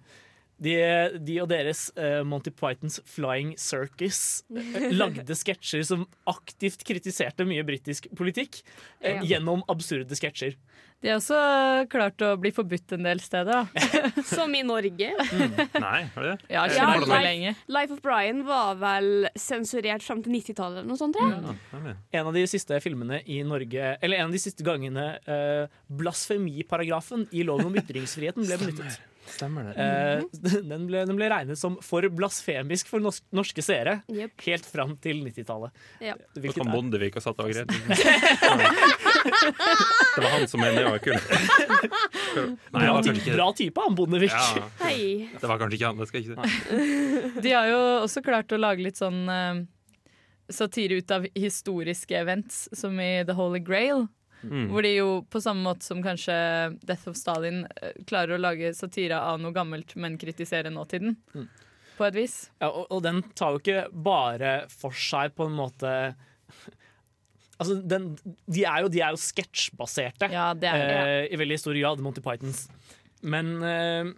De, de og deres uh, Monty Pythons Flying Circus eh, [LAUGHS] lagde sketsjer som aktivt kritiserte mye britisk politikk uh, Ja. gjennom absurde sketsjer. De har også klart å bli forbudt en del steder. [LAUGHS] Som i Norge. Nei, har de det? Ja, Ja, ikke Life, lenge. Life of Brian var vel sensurert fram til 90-tallet eller noe sånt, Mm. En av de siste filmene i Norge Eller en av de siste gangene eh, blasfemiparagrafen i loven om ytringsfriheten ble benyttet. Stemmer det. Eh, [LAUGHS] den, ble, den ble regnet som for blasfemisk for norsk, norske seere yep. helt fram til 90-tallet. Ja. Så kom Bondevik og satt av greit. [LAUGHS] Det var han som mente jeg var kul. Nei, Bra, ikke bra type, han Bondevik. Ja. Hei. Det var kanskje ikke han. Det skal jeg ikke si. De har jo også klart å lage litt sånn eh, satire ut av historiske events, som i The Holy Grail. Mm. Hvor de jo på samme måte som kanskje Death of Stalin eh, klarer å lage satire av noe gammelt, men kritisere nåtiden. Mm. På et vis. Ja, og, og den tar jo ikke bare for seg på en måte Altså, den, de er jo, de er jo sketsjbaserte Ja, det. eh, i veldig stor grad, Monty Pythons. Men eh,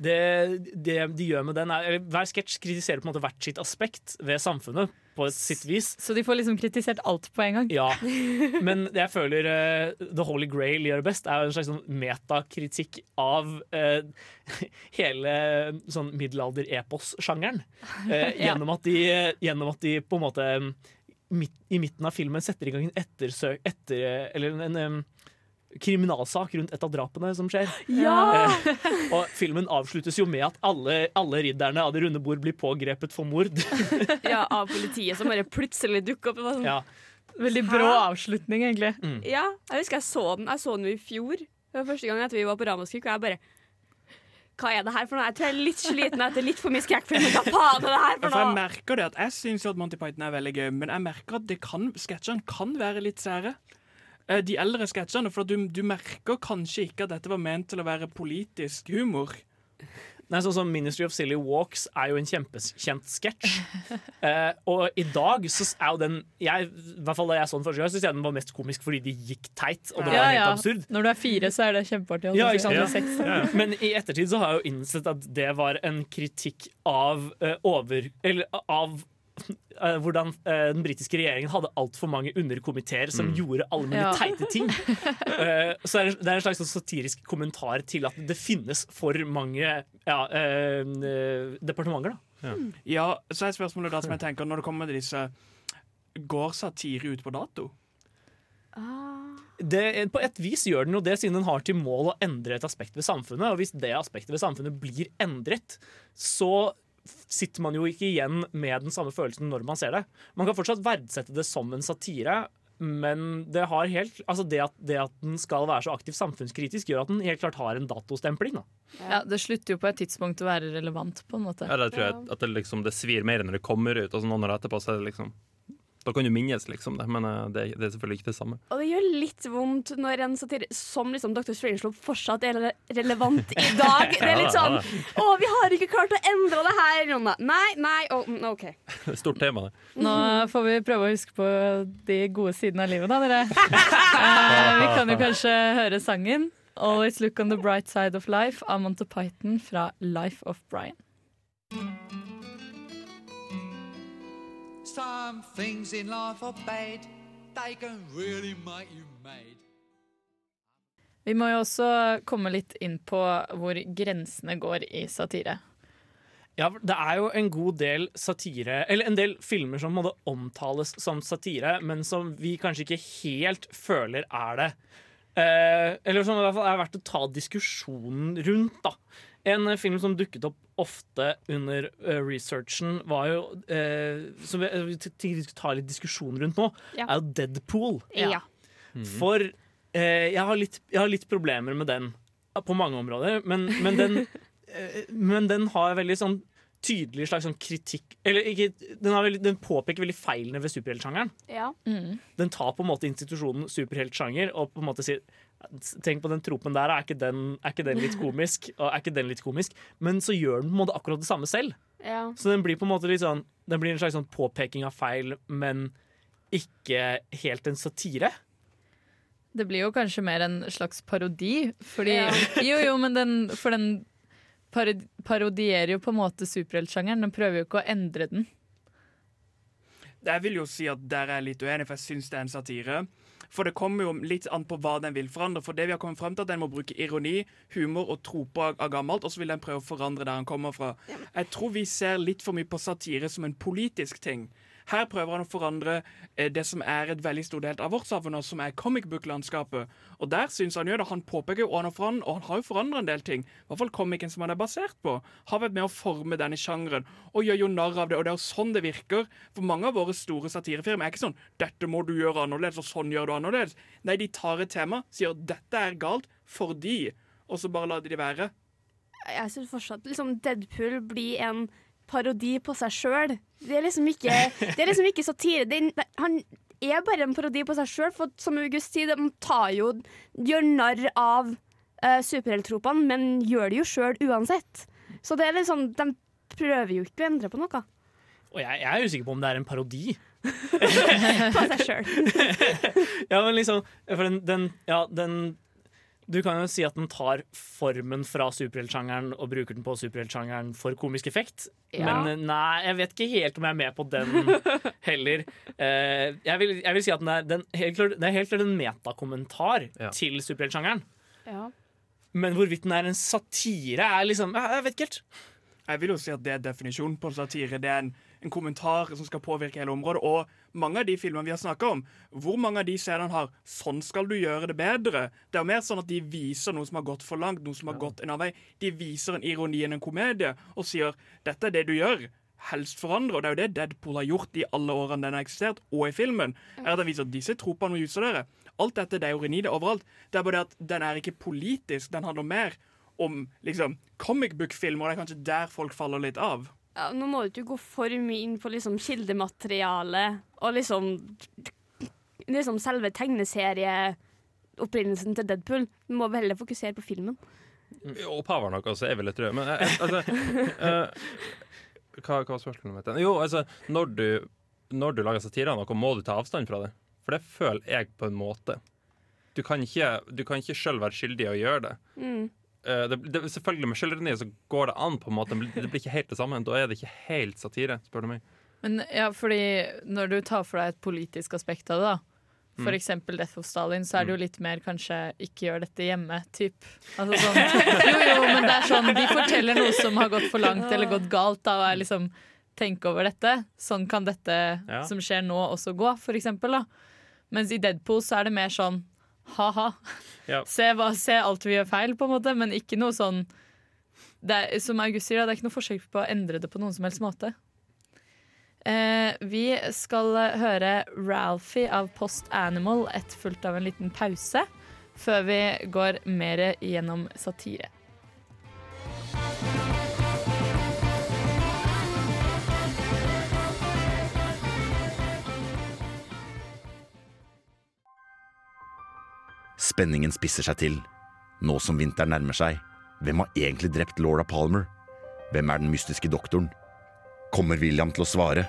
det, det de gjør med den er Hver sketsj kritiserer på en måte hvert sitt aspekt ved samfunnet på sitt vis. Så de får liksom kritisert alt på en gang. Ja, [LAUGHS] men det jeg føler uh, The Holy Grail gjør best, er en slags sånn metakritikk av uh, [LAUGHS] hele sånn middelalder-epos-sjangeren. Uh, [LAUGHS] Ja. gjennom, de, gjennom at de på en måte midt, i midten av filmen setter i gang en ettersøk etter, Eller en, em, kriminalsak rundt et av drapene som skjer. Ja! Eh, og filmen avsluttes jo med at alle, alle ridderne av det runde bord blir pågrepet for mord. [LAUGHS] ja, av politiet som bare plutselig dukker opp. Sånn, ja. Veldig brå avslutning, egentlig. Ja, jeg husker jeg så den Jeg så den i fjor. Det var første gang etter vi var på Ramaskrik, og jeg bare Hva er det her for noe? Jeg tror jeg er litt sliten etter litt for mye skrekkfilm. Hva faen er det her for noe? for jeg merker det at jeg syns at Monty Python er veldig gøy, men jeg merker at det kan, sketsjene kan være litt sære. Eh, De eldre sketsjene, for du, du merker kanskje ikke at dette var ment til å være politisk humor. Nei, sånn som Ministry of Silly Walks er jo en kjempekjent sketsj. [LAUGHS] Eh, og i dag så er jo den jeg, I hvert fall da jeg så den første gang, så synes jeg den var mest komisk fordi de gikk teit. Og det var Ja, helt ja. absurd. Når du er fire, så er det kjempeartig. Ja. Men i ettertid så har jeg jo innsett at det var en kritikk av uh, over... Eller av hvordan eh, den britiske regjeringen hadde altfor mange underkomiteer som Mm. gjorde alle mulige Ja. teite ting. uh, [LAUGHS] så er det, det er en slags sånn satirisk kommentar til at det finnes for mange ja, eh, eh, departementer. Da. Ja, så er spørsmålet da som jeg tenker Når det kommer til disse Går satire ut på dato? Det, på et vis gjør den jo det, siden den har til mål å endre et aspekt ved samfunnet. Og hvis det aspektet ved samfunnet blir endret, så sitter man jo ikke igjen med den samme følelsen når man ser det. Man kan fortsatt verdsette det som en satire, men det, har helt, altså det, at, det at den skal være så aktivt samfunnskritisk, gjør at den helt klart har en datostempling. Da. Ja, det slutter jo på et tidspunkt å være relevant, på en måte. Ja, det tror jeg at det, liksom, det svir mer når det kommer ut, og så noen år etterpå så er det liksom Da kan du minnes liksom det, men eh, det, det er selvfølgelig ikke det samme. Og det gjør litt vondt når en satire som liksom Dr. Strangelove fortsatt er relevant i dag. [LAUGHS] Det er litt sånn Å, vi har ikke klart å endre det her! Jonna. Nei, nei, mm, OK. [LAUGHS] Stort tema, det. Nå får vi prøve å huske på de gode sidene av livet, da, dere. [LAUGHS] Eh, vi kan jo kanskje høre sangen 'Always Look On The Bright Side Of Life' av Monty Python fra Life of Brian. Some things in life are bad. They can really make you mad. Vi må jo også komme litt inn på hvor grensene går i satire. Ja, det er jo en god del satire Eller en del filmer som måtte omtales som satire, men som vi kanskje ikke helt føler er det. Eh, eller som i hvert fall er verdt å ta diskusjonen rundt. da En film som dukket opp ofte under eh, researchen, var jo eh, Som vi, vi tenkte ta litt diskusjon rundt nå, Ja. er jo Deadpool. Ja. For eh, jeg, har litt, jeg har litt problemer med den eh, på mange områder, men, men, den, [LAUGHS] eh, men den har veldig sånn tydelig slags sånn kritikk Eller ikke, den, har veldig, den påpeker veldig feilene ved superheltsjangeren. Ja. Den tar på en måte institusjonen superheltsjanger og på en måte sier Tenk på den tropen der, er ikke den, er ikke den litt komisk? Og er ikke den litt komisk? Men så gjør den på en måte akkurat det samme selv. Ja. Så den blir på en måte litt sånn Den blir en slags sånn påpeking av feil, men ikke helt en satire. Det blir jo kanskje mer en slags parodi, fordi Ja. [LAUGHS] Jo, jo, men den For den parodierer jo på en måte superheltsjangeren. Den prøver jo ikke å endre den. Jeg vil jo si at der er jeg litt uenig, for jeg syns det er en satire. For det kommer jo litt an på hva den vil forandre. For det vi har kommet frem til, at den må bruke ironi, humor og tro på av, gammelt, og så vil den prøve å forandre der den kommer fra. Jeg tror vi ser litt for mye på satire som en politisk ting. Her prøver han å forandre eh, det som er et veldig stor del av vårt samfunn, som er comic book-landskapet. Og der synes han jo det. Han påpeker og og han har jo forandret en del ting. I hvert fall comicen som han er basert på. Har vært med å forme denne sjangeren, og gjør jo narr av det. Og det er jo sånn det virker. For mange av våre store satirefirmaer er ikke sånn 'Dette må du gjøre annerledes', og sånn gjør du annerledes. Nei, de tar et tema, sier 'dette er galt fordi', og så bare lar de det være. Jeg syns fortsatt liksom, Deadpool blir en parodi på seg sjøl. Det er liksom ikke, det er liksom ikke satire. Det han er bare en parodi på seg sjøl, for som August sier, de tar jo, gjør narr av uh, superhelttropene, men gjør det jo sjøl uansett. Så det er litt sånn, de prøver jo ikke å endre på noe. Og jeg, jeg er usikker på om det er en parodi. [LAUGHS] på seg sjøl. [LAUGHS] Ja, men liksom For den, den, ja, den Du kan jo si at den tar formen fra superheltsjangeren og bruker den på superheltsjangeren for komisk effekt. Ja. Men eh, nei, jeg vet ikke helt om jeg er med på den [LAUGHS] heller. Eh, jeg, vil, jeg vil si at den er, den, helt klart, det er helt klart en metakommentar til superheltsjangeren. Ja. Men hvorvidt den er en satire, er liksom Jeg, jeg vet ikke helt. Jeg vil jo si at det er definisjonen på satire. Det er en, en kommentar som skal påvirke hele området. Og mange av de filmene vi har snakka om, hvor mange av de scenene har 'sånn skal du gjøre det bedre'? Det er jo mer sånn at de viser noe som har gått for langt, noe som har gått en annen vei. De viser en ironi enn en komedie og sier 'dette er det du gjør'. Helst forandre, og det er jo det Deadpool har gjort i alle årene den har eksistert, og i filmen. er at den viser at disse tropene må dere. Alt dette det er jo ironi, det er overalt. Det er bare det at den er ikke politisk, den handler mer om liksom comic book-filmer, og det er kanskje der folk faller litt av. Ja, nå må du ikke gå for mye inn på liksom kildematerialet og liksom Liksom selve tegneserieopprinnelsen til Deadpool. Du må heller fokusere på filmen. Og Opphavet nok også, jeg et rød. Men eh, altså [LAUGHS] eh, hva, hva var spørsmålet mitt? Jo, altså, når du, når du lager satire av noe, må du ta avstand fra det. For det føler jeg på en måte. Du kan ikke, du kan ikke sjøl være skyldig i å gjøre det. Mm. Eh, det, det. Selvfølgelig Med sjølironi så går det an, på en måte det blir ikke helt det samme. Da er det ikke helt satire, spør du meg. Men ja, fordi når du tar for deg et politisk aspekt av det, da. For Mm. eksempel Death of Stalin, så er det jo litt mer kanskje 'ikke gjør dette hjemme'-typ. Altså sånn, jo, jo, men det er sånn de forteller noe som har gått for langt eller gått galt, da, og er liksom tenk over dette. Sånn kan dette Ja. som skjer nå, også gå, for eksempel. Da. Mens i Deadpool så er det mer sånn ha-ha. Ja. Se, se alt vi gjør feil, på en måte, men ikke noe sånn det er, Som August sier, det er ikke noe forsøk på å endre det på noen som helst måte. Eh, vi skal høre Ralphie av Post Animal etterfulgt av en liten pause, før vi går mer gjennom satire. Spenningen spisser seg til. Nå som vinteren nærmer seg, hvem har egentlig drept Laura Palmer? Hvem er den mystiske doktoren? Kommer William til å svare?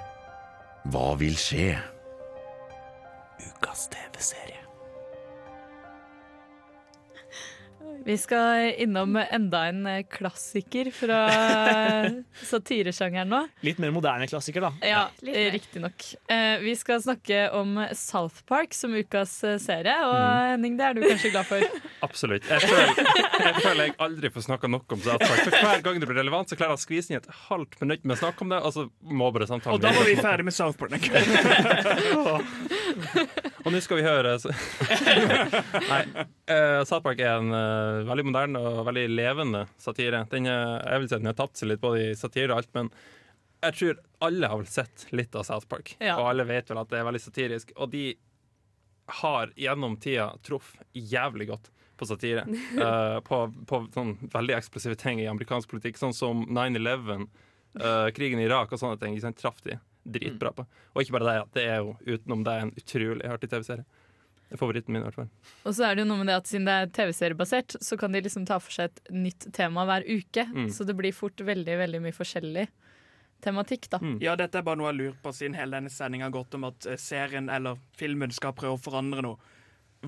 Hva vil skje? Ukas TV-serie. Vi skal innom enda en eh, klassiker fra [LAUGHS] satiresjangeren nå. Litt mer moderne klassiker, da. Ja, riktignok. Eh, vi skal snakke om South Park som ukas eh, serie, og Mm. Henning, det er du kanskje glad for? [LAUGHS] Absolutt. Jeg føler, jeg føler jeg aldri får snakka nok om South Park. For hver gang det blir relevant, så klarer jeg å skvise inn et halvt minutt med å snakke om det, og så må bare samtalen Og da var vi ferdig med South Park. [LAUGHS] Og nå skal vi høre. Nei. South Park er en veldig moderne og veldig levende satire. Den, er- jeg vil si at den har tapt seg litt både i satire og alt, men jeg tror alle har vel sett litt av South Park. Ja. Og alle vet vel at det er veldig satirisk. Og de har gjennom tida truffet jævlig godt på satire. uh, [LAUGHS] på på sånn veldig eksplosive ting i amerikansk politikk, sånn som 9-11, uh, krigen i Irak og sånne ting. Traff de dritbra på. Og ikke bare det, det er jo utenom det en utrolig artig TV-serie. Det favoritten min, i hvert fall. Og så er det jo noe med det at siden det er TV-seriebasert, så kan de liksom ta for seg et nytt tema hver uke. Mm. Så det blir fort veldig, veldig mye forskjellig tematikk, da. Ja, dette er bare noe jeg lurer på siden hele denne sendinga har gått om at eh, serien eller filmen skal prøve å forandre noe.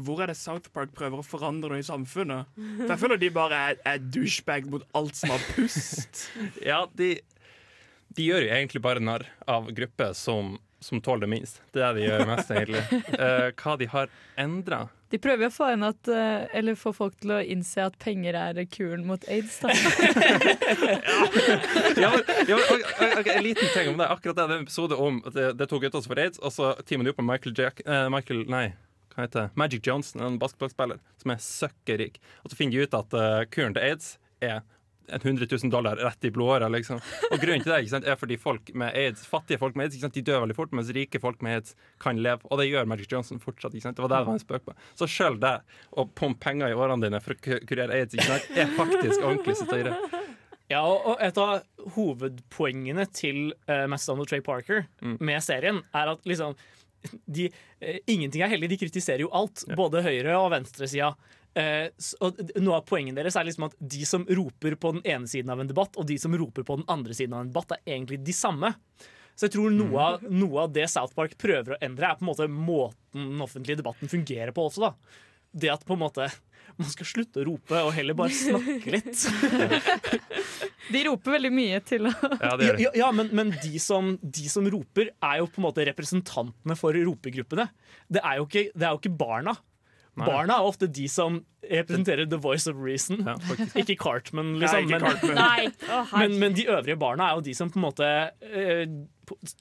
Hvor er det South Park prøver å forandre noe i samfunnet? For jeg føler de bare er, er douchebag mot alt som har pust. [LAUGHS] Ja, de, de gjør jo egentlig bare narr av grupper som, som tåler det minst. Det er det de gjør mest, egentlig. Uh, [LAUGHS] hva de har endra De prøver å få, at, eh, eller få folk til å innse at penger er kuren mot aids. Da. [LAUGHS] ja, ja, okay, ok, ok, En liten ting om det. Akkurat det, er en episode om at det, det tok ut oss for aids, og så teamer de opp med Michael Jack eh, Michael, nei, hva heter det? Magic Johnson, en basketballspiller som er søkkerik. Og så finner de ut at kuren til aids er 100 000 dollar rett i blodåra. Liksom. Og grunnen til det sant, er fordi folk med aids, fattige folk med aids sant, de dør veldig fort, mens rike folk med aids kan leve. Og det gjør Magic Johnson fortsatt. Det var det det var en spøk på. Så sjøl det, å pumpe penger i årene dine for å kurere aids, sant, er faktisk ordentlig satire. Ja, og et av hovedpoengene til uh, Matt Stone og Trey Parker med serien er at liksom de, uh, Ingenting er hellig. de kritiserer jo alt. Både høyre- og venstresida. Eh, og noe av poenget deres er liksom at de som roper på den ene siden av en debatt, og de som roper på den andre siden av en debatt, er egentlig de samme. Så jeg tror noe av, noe av det South Park prøver å endre, er på en måte måten den offentlige debatten fungerer på også. da. Det at på en måte man skal slutte å rope og heller bare snakke litt. [LAUGHS] De roper veldig mye til å Ja, ja, ja men, men de, som, de som roper, er jo på en måte representantene for ropegruppene. Det er jo ikke, det er jo ikke barna. Nei. Barna er ofte de som representerer the voice of reason. ikke Cartman, liksom. Nei, ikke men, Cartman. men, men, men de øvrige barna er jo de som på en måte eh,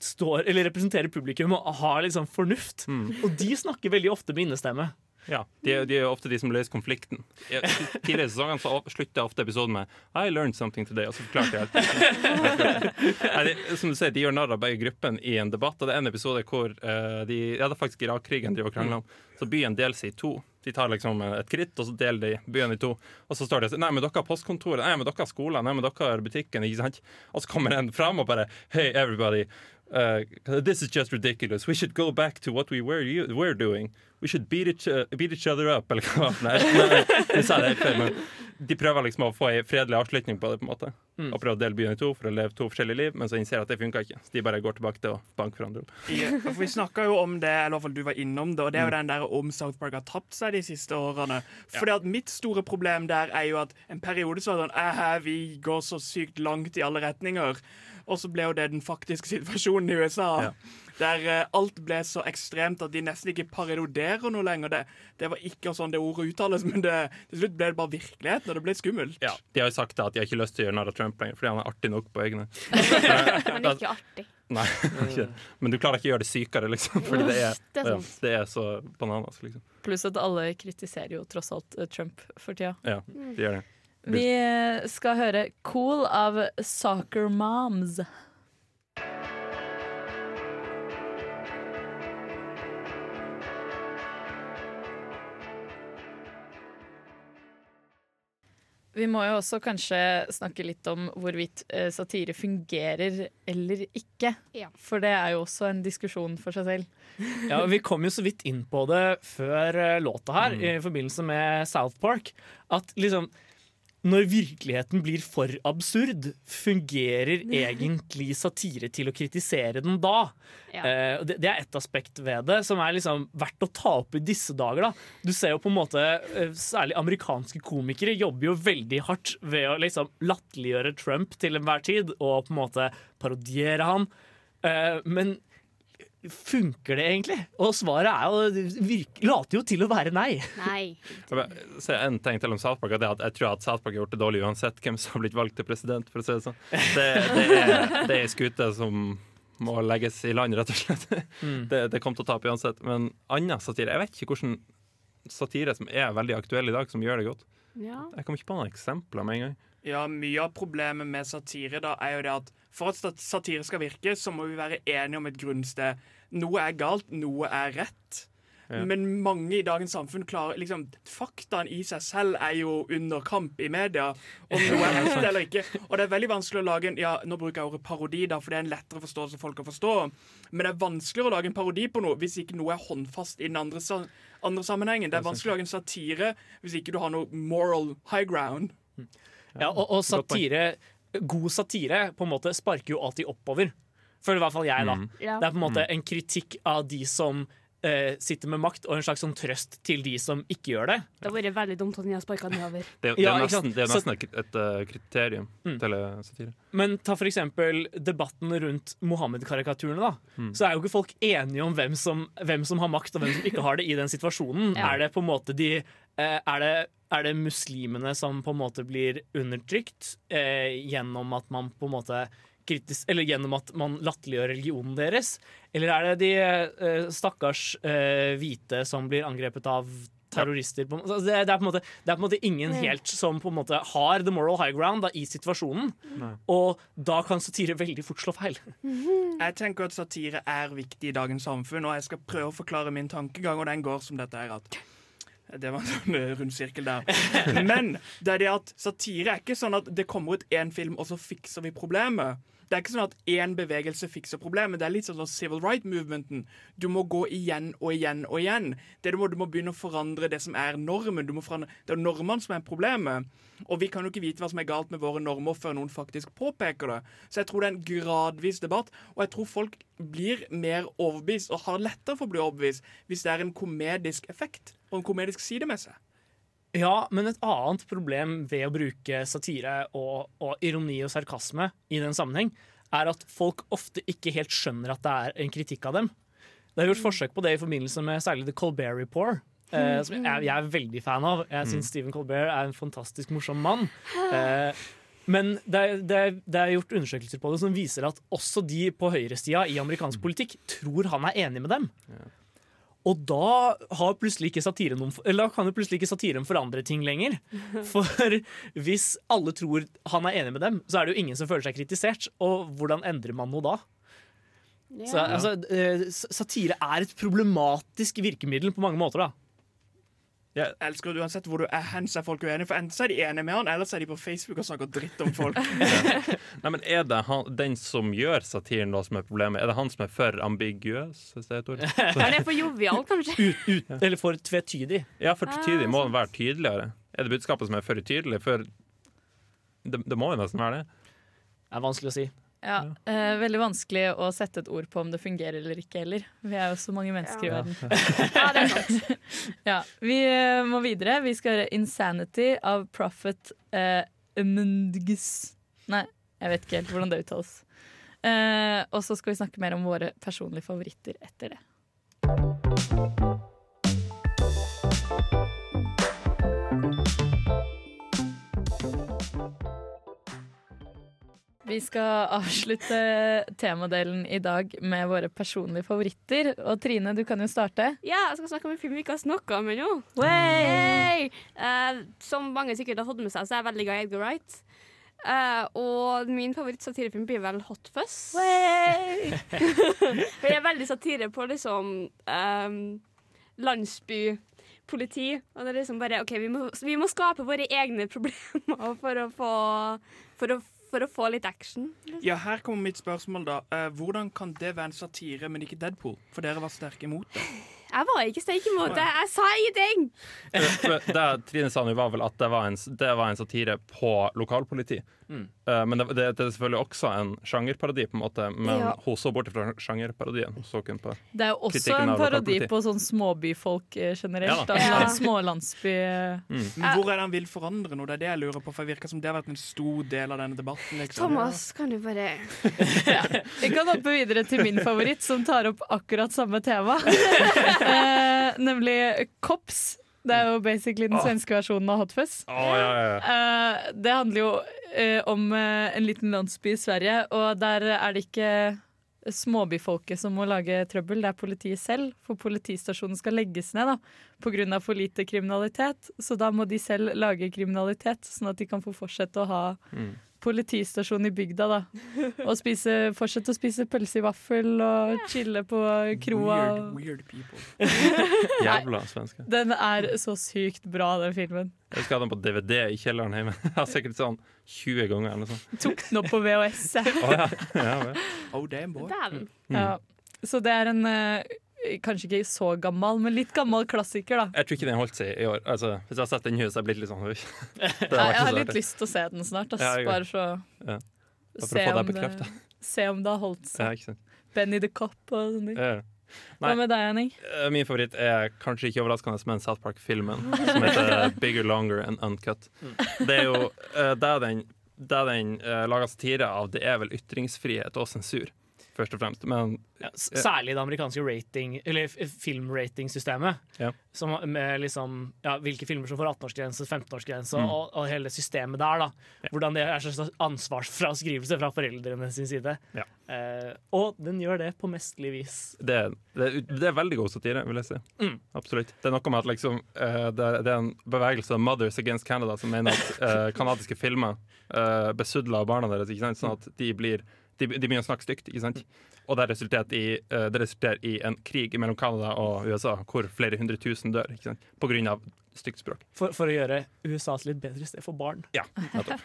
står, eller representerer publikum og har liksom fornuft. Og de snakker veldig ofte med innestemme. Ja, de, de er ofte de som løser konflikten. I tidligere i sesongen så slutter ofte episoden med I learned something today, og så forklarte jeg alt. Som du sier, de gjør narr av begge gruppene i en debatt, og det er en episode hvor uh, de Ja, det er faktisk Irak-krigen driver og krangler om. Så byen deler seg i to. De tar liksom et kritt, og så deler de byen i to. Og så står de og sier Nei, men dere har postkontoret. Nei, men dere har skolen. Nei, men dere har butikken. Ikke sant? Og så kommer en fram og bare Hey, everybody. Uh, this is just ridiculous. We should go back to what we were, you, were doing. We should beat each, uh, beat each other up. Eller hva sa det helt de prøver liksom å få en fredelig avslutning på det. på en måte Mm. Og prøver å dele byen i to for å leve to forskjellige liv, men så innser at det funka ikke. Så de bare går tilbake til å banke hverandre opp. Ja, for Vi snakka jo om det, eller i hvert fall du var innom det, og det er jo Mm. den der om South Park har tapt seg de siste årene. Fordi at Mitt store problem der er jo at en periode så var det sånn «Æhæ, Vi går så sykt langt i alle retninger. Og så ble jo det den faktiske situasjonen i USA. Der eh, alt ble så ekstremt at de nesten ikke paroderer noe lenger. Det, det var ikke sånn det ordet uttales, [LAUGHS] men det, til slutt ble det bare virkeligheten, og det ble skummelt. Ja, De har jo sagt da at de har ikke lyst til å gjøre narr av Trump lenger, fordi han er artig nok på egne. [LAUGHS] Men ikke artig. Nei, [LAUGHS] ikke. Men du klarer ikke å gjøre det sykere, liksom. Fordi det er, Det er ja, det er så bananas, liksom. Pluss at alle kritiserer jo tross alt eh, Trump for tida. Ja, de gjør det. Vi skal høre 'Cool' av Soccer Moms. Vi må jo også kanskje snakke litt om hvorvidt eh, satire fungerer eller ikke. For det er jo også en diskusjon for seg selv. [LAUGHS] Ja, Vi kom jo så vidt inn på det før eh, låta her, Mm. i forbindelse med South Park. At liksom når virkeligheten blir for absurd, fungerer [LAUGHS] egentlig satire til å kritisere den da? Eh, det, det er ett aspekt ved det som er liksom verdt å ta opp i disse dager. Da. Du ser jo på en måte eh, Særlig amerikanske komikere jobber jo veldig hardt ved å liksom latterliggjøre Trump til enhver tid og på en måte parodiere han. Eh, men funker det egentlig? Og svaret er jo, later jo til å være nei. Nei. En ting til om South Park, og det at jeg tror at South Park har gjort det dårlig uansett hvem som har blitt valgt til president, for å si det sånn. Det, det er det er skute som må legges i land, rett og slett. Mm. Det, det kommer til å tape uansett. Men annen satire Jeg vet ikke hvordan satire som er veldig aktuell i dag, som gjør det godt. Ja. Jeg kommer ikke på noen eksempler med en gang. Ja, Mye av problemet med satire da er jo det at for at satire skal virke, så må vi være enige om et grunnsted. Noe er galt, noe er rett. Ja. Men mange i dagens samfunn klarer liksom, Faktaen i seg selv er jo under kamp i media. Om [LAUGHS] noe er rett eller ikke. Og det er veldig vanskelig å lage en ja, Nå bruker jeg ordet parodi, da, for det er en lettere forståelse for folk å forstå. Men det er vanskeligere å lage en parodi på noe hvis ikke noe er håndfast i den andre, andre sammenhengen. Det er vanskelig å lage en satire hvis ikke du har noe moral high ground. Ja, og, og satire, god satire på en måte sparker jo alltid oppover. Føler i hvert fall jeg, da. Mm. Ja. Det er på en måte Mm. en kritikk av de som eh, sitter med makt, og en slags sånn trøst til de som ikke gjør det. Det har vært veldig dumt at de hadde sparka nedover. Det, det, er nesten, det er nesten et, et eh, kriterium Mm. til eh, satire. Men ta for eksempel debatten rundt Mohammed-karikaturene. da Mm. Så er jo ikke folk enige om hvem som, hvem som har makt og hvem som ikke har det i den situasjonen. Ja. Er det på en måte de er, det, er det muslimene som på en måte blir undertrykt eh, gjennom at man på en måte kritisk, eller gjennom at man latterliggjør religionen deres? Eller er det de eh, stakkars eh, hvite som blir angrepet av terrorister? På, altså det, det, er på en måte, det er på en måte ingen Mm. helt som på en måte har the moral high ground da, i situasjonen. Og da kan satire veldig fort slå feil. Jeg tenker at satire er viktig i dagens samfunn, og jeg skal prøve å forklare min tankegang, og den går som dette her at det var en sånn eh, rund sirkel der. Men det er det at satire er ikke sånn at det kommer ut én film, og så fikser vi problemet. Det er ikke sånn at én bevegelse fikser problemet. Det er litt sånn som civil right movementen. Du må gå igjen og igjen og igjen. Det du, må, du må begynne å forandre det som er normen. Du må forandre, det er normene som er problemet. Og vi kan jo ikke vite hva som er galt med våre normer før noen faktisk påpeker det. Så jeg tror det er en gradvis debatt, og jeg tror folk blir mer overbevist og har lettere for å bli overbevist hvis det er en komedisk effekt og en komedisk side med seg. Ja, men et annet problem ved å bruke satire og, og ironi og sarkasme i den sammenheng, er at folk ofte ikke helt skjønner at det er en kritikk av dem. Det er gjort forsøk på det i forbindelse med særlig The Colbert Report. Eh, som jeg, jeg er veldig fan av. Jeg syns Stephen Colbert er en fantastisk morsom mann. Eh, men det er, det, er, det er gjort undersøkelser på det som viser at også de på høyresida i amerikansk politikk tror han er enig med dem. Og da, noen, eller da kan jo plutselig ikke satiren forandre ting lenger. [LAUGHS] For hvis alle tror han er enig med dem, så er det jo ingen som føler seg kritisert. Og hvordan endrer man noe da? Så, altså, eh, satire er et problematisk virkemiddel på mange måter. da Jeg elsker det uansett hvor du er hen, så er folk uenige. For enten så er de enige med han, eller så er de på Facebook og snakker dritt om folk. [LAUGHS] Nei, men Er det han, den som gjør satiren da som er problemet? Er det han som er for ambiguøs? Hvis det er et ord? [LAUGHS] Han er for jovial, kanskje. [LAUGHS] Ut, ut, eller for tvetydig. Ja, for tvetydig må den være tydeligere. Er det budskapet som er for utydelig? For det, det må jo nesten være det. Det er vanskelig å si. Ja, eh, Veldig vanskelig å sette et ord på om det fungerer eller ikke heller. Vi er jo så mange mennesker Ja. i verden. Ja, det er [LAUGHS] sant. ja, vi eh, må videre. Vi skal høre 'Insanity' av Prophet eh, Mundgus. Nei, jeg vet ikke helt hvordan det uttales. Eh, og så skal vi snakke mer om våre personlige favoritter etter det. Vi skal avslutte temadelen i dag med våre personlige favoritter. Og Trine, du kan jo starte. Ja, jeg skal snakke om en film vi ikke har snakka om ennå. Eh, som mange sikkert har fått med seg, så er jeg veldig glad i Edgar Wright. Uh, og min favoritt-satirefilm blir vel Hot Fuzz. [LAUGHS] For jeg er veldig satire på liksom um, landsbypoliti. Og det er liksom bare OK, vi må, vi må skape våre egne problemer for å få For å, for å få litt action. Ja, her kommer mitt spørsmål, da. Eh, hvordan kan det være en satire, men ikke Deadpool? For dere var sterke imot det. Jeg var ikke steik imot det. Jeg sa ingenting! For Det Trine sa nå, var vel at det var en, det var en satire på lokalpoliti. Mm. Eh, men det, det, det er selvfølgelig også en sjangerparodi, på en måte. Men Ja. hun så bort fra sjangerparodien. Hun så kun på Det er jo også en parodi på sånn småbyfolk eh, generelt. Ja. da. Ja. Smålandsby Men hvor er det han vil forandre noe? Det er det jeg lurer på, for det virker som det har vært en stor del av denne debatten. Liksom. Thomas, kan du bare [LAUGHS] Vi kan hoppe videre til min favoritt, som tar opp akkurat samme tema. [LAUGHS] eh, nemlig Kops. Det er jo basically den svenske versjonen av Hotfuss. Oh, ja, ja, ja. Eh, det handler jo eh, om eh, en liten landsby i Sverige, og der er det ikke småbyfolket som må lage trøbbel, det er politiet selv. For politistasjonen skal legges ned da, pga. for lite kriminalitet. Så da må de selv lage kriminalitet, sånn at de kan få fortsette å ha Mm. Politistasjon i bygda. da. [LAUGHS] Og spise, fortsette å spise pølse i vaffel og chille på kroa. Weird, weird people. [LAUGHS] Jævla svenske. Den er så sykt bra, den filmen. Jeg husker ha den på DVD i kjelleren hjemme. [LAUGHS] Jeg har sikkert sånn 20 ganger eller noe sånt. Tok den opp på VHS. oh, ja. ja. Ja. Oh, damn, boy. Mm. Ja. Så det er en eh, kanskje ikke så gammel, men litt gammel klassiker, da. Jeg tror ikke den holdt seg i år. Altså, hvis jeg har sett den i huset, jeg blitt litt sånn Nei, [LAUGHS] Jeg, har litt lyst til å se den snart, ass, Ja, bare for å for å se få om det se om det har holdt seg. Benny the Cop og sånne ting. Nei. Hva med deg, Henning? Eh, Min favoritt er kanskje ikke overraskende, men South Park-filmen som heter [LAUGHS] Bigger, Longer and Uncut. Det er jo eh, Det den, det den uh, lager satire av, det er vel ytringsfrihet og sensur, først og fremst. Men Ja, særlig det amerikanske rating, eller filmratingsystemet. Ja. Som med liksom, ja, hvilke filmer som får 18-årsgrense, 15-årsgrense, Mm. og, og hele systemet der. da Hvordan det er slags ansvarsfraskrivelse fra foreldrene sin side. Ja. Eh, og den gjør det på mestlig vis. det, det, det er veldig god satire, vil jeg si. Mm. Absolutt. Det er noe med at liksom, uh, det, er- det er en bevegelse Mothers Against Canada som mener at uh, [LAUGHS] kanadiske filmer uh, besudler barna deres, sånn at de, blir, de, de begynner å snakke stygt. Ikke sant? Og det resulterer i, eh, det resulterer i en krig mellom Canada og USA, hvor flere hundre tusen dør ikke sant? på grunn av stygt språk. For, for å gjøre USA til et bedre sted for barn. Ja, nettopp.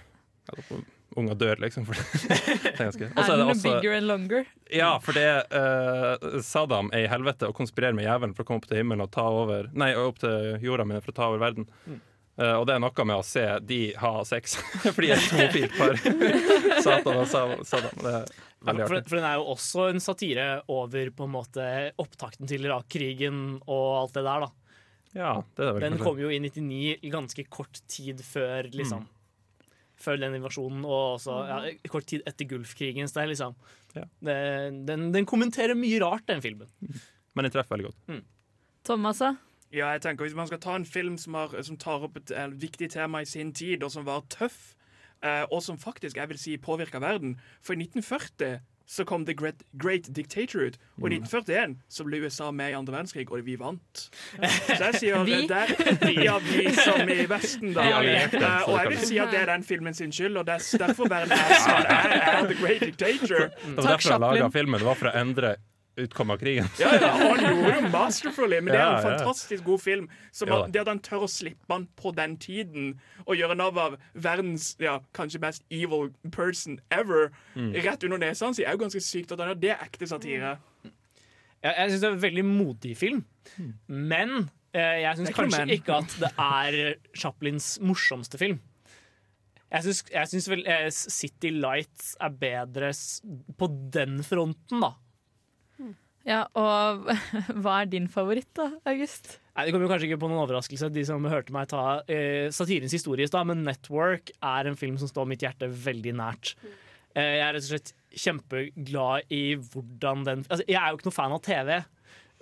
nettopp. Unger dør, liksom. For det. [LAUGHS] det er ganske. Og Er det også- bigger and longer? Ja, for det uh, Saddam er i helvete og konspirerer med jævelen for å komme opp til himmelen og ta over Nei, opp til jorda mine for å ta over verden. Mm. Eh, og det er noe med å se de ha sex, for de er et homofilt par. [LAUGHS] Satan og Satan Saddam. Det er veldig For, artig. for den er jo også en satire over på en måte opptakten til Irak-krigen og alt det der. da Ja, det er Den kom jo i 99, ganske kort tid før liksom Før den invasjonen, og også ja, kort tid etter Gulfkrigen. Så det er liksom det, den, den kommenterer mye rart, den filmen. Men den treffer veldig godt. Thomas, da? Ja, jeg tenker Hvis man skal ta en film som, har, som tar opp et, et viktig tema i sin tid, og som var tøff, eh, og som faktisk jeg vil si påvirka verden For i 1940 så kom The Great, Great Dictator ut, og i Mm. 1941 så ble USA med i andre verdenskrig, og vi vant. [LAUGHS] Så jeg sier Vi? Der, ja, vi som i Vesten, da. Eh, og jeg vil si at det er den filmen sin skyld, og det er derfor verden er den er, er The Great Dictator. Det var derfor jeg laga filmen. Det var for å endre utkommet av krigen. Ja, ja, og han gjorde jo masterfully, men det er en fantastisk god film. Som Ja, det at han tør å slippe han på den tiden, og gjøre narr av verdens ja, kanskje mest evil person ever, Mm. rett under nesa hans, er jo ganske sykt. at han er Det er ekte satire. Jeg, jeg syns det er en veldig modig film, men eh, jeg syns kanskje men. ikke at det er Chaplins morsomste film. Jeg syns, jeg syns vel eh, City Lights er bedre s- på den fronten, da. Ja, og [LAUGHS] hva er din favoritt, da, August? Nei, Det kommer jo kanskje ikke på noen overraskelse, de som hørte meg ta eh, satirens historie i stad, men Network er en film som står mitt hjerte veldig nært. Eh, jeg er rett og slett kjempeglad i hvordan den altså, Jeg er jo ikke noe fan av TV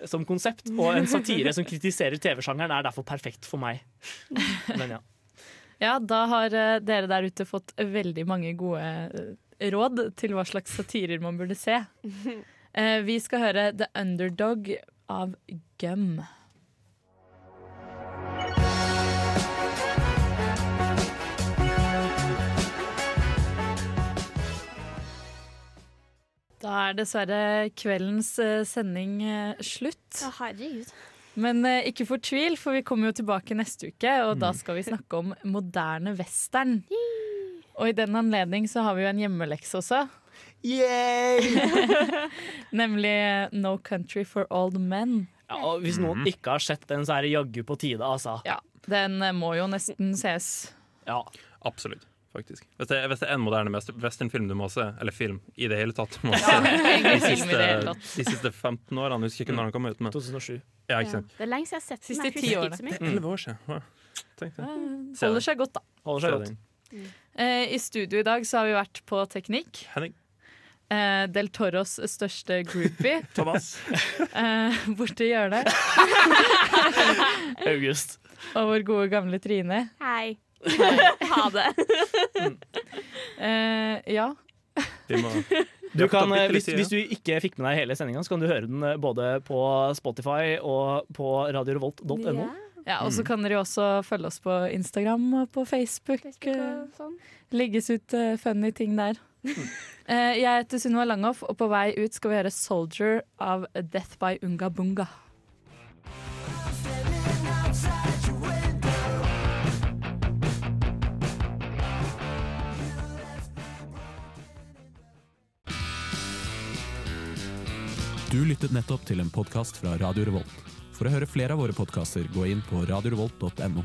som konsept, og en satire som kritiserer TV-sjangeren, er derfor perfekt for meg. Men ja. [LAUGHS] Ja, da har eh, dere der ute fått veldig mange gode eh, råd til hva slags satirer man burde se. [LAUGHS] Eh, vi skal høre The Underdog av Gum. Da er dessverre kveldens eh, sending eh, slutt. Å, herregud. Men ikke fortvil, for vi kommer jo tilbake neste uke, og da Mm. skal vi snakke om moderne western. Og i den anledning så har vi jo en hjemmelekse også. [LAUGHS] Nemlig eh, No Country for Old Men. Ja, og hvis noen ikke har sett den, så er det jaggu på tide, altså. Ja, Den eh, må jo nesten ses. Ja. Absolutt. faktisk Hvis det, hvis det er en moderne west- westernfilm du må se, eller film i det hele tatt må se, [LAUGHS] de, siste, de siste 15 årene, husker ikke når den kom ut. Men. 2007. Ja, ikke sant? Det er lenge siden jeg har sett den. Siste ti årene. Det er 11 år siden. Ja. Se Holder seg godt, da. Holder seg godt. Mm. Uh, I studio i dag så har vi vært på Teknikk. Henning. Eh, Del Toros største groupie. [LAUGHS] Thomas. Uh, [LAUGHS] borte i hjørnet. [LAUGHS] August. Og vår gode gamle Trine. Hei. ha det. uh, ja. Vi må Du kan, eh, hvis, hvis du ikke fikk med deg hele sendinga, så kan du høre den eh, både på Spotify og på radiorevolt.no. Ja, og så kan dere også følge oss på Instagram og på Facebook. eh, Legges ut eh, funny ting der. [LAUGHS] Eh, jeg heter Sunniva Langhoff, og på vei ut skal vi høre 'Soldier' av Death by Unga Bunga. Du lyttet nettopp til en podkast fra Radio Revolt. For å høre flere av våre podkaster, gå inn på radiorevolt.no.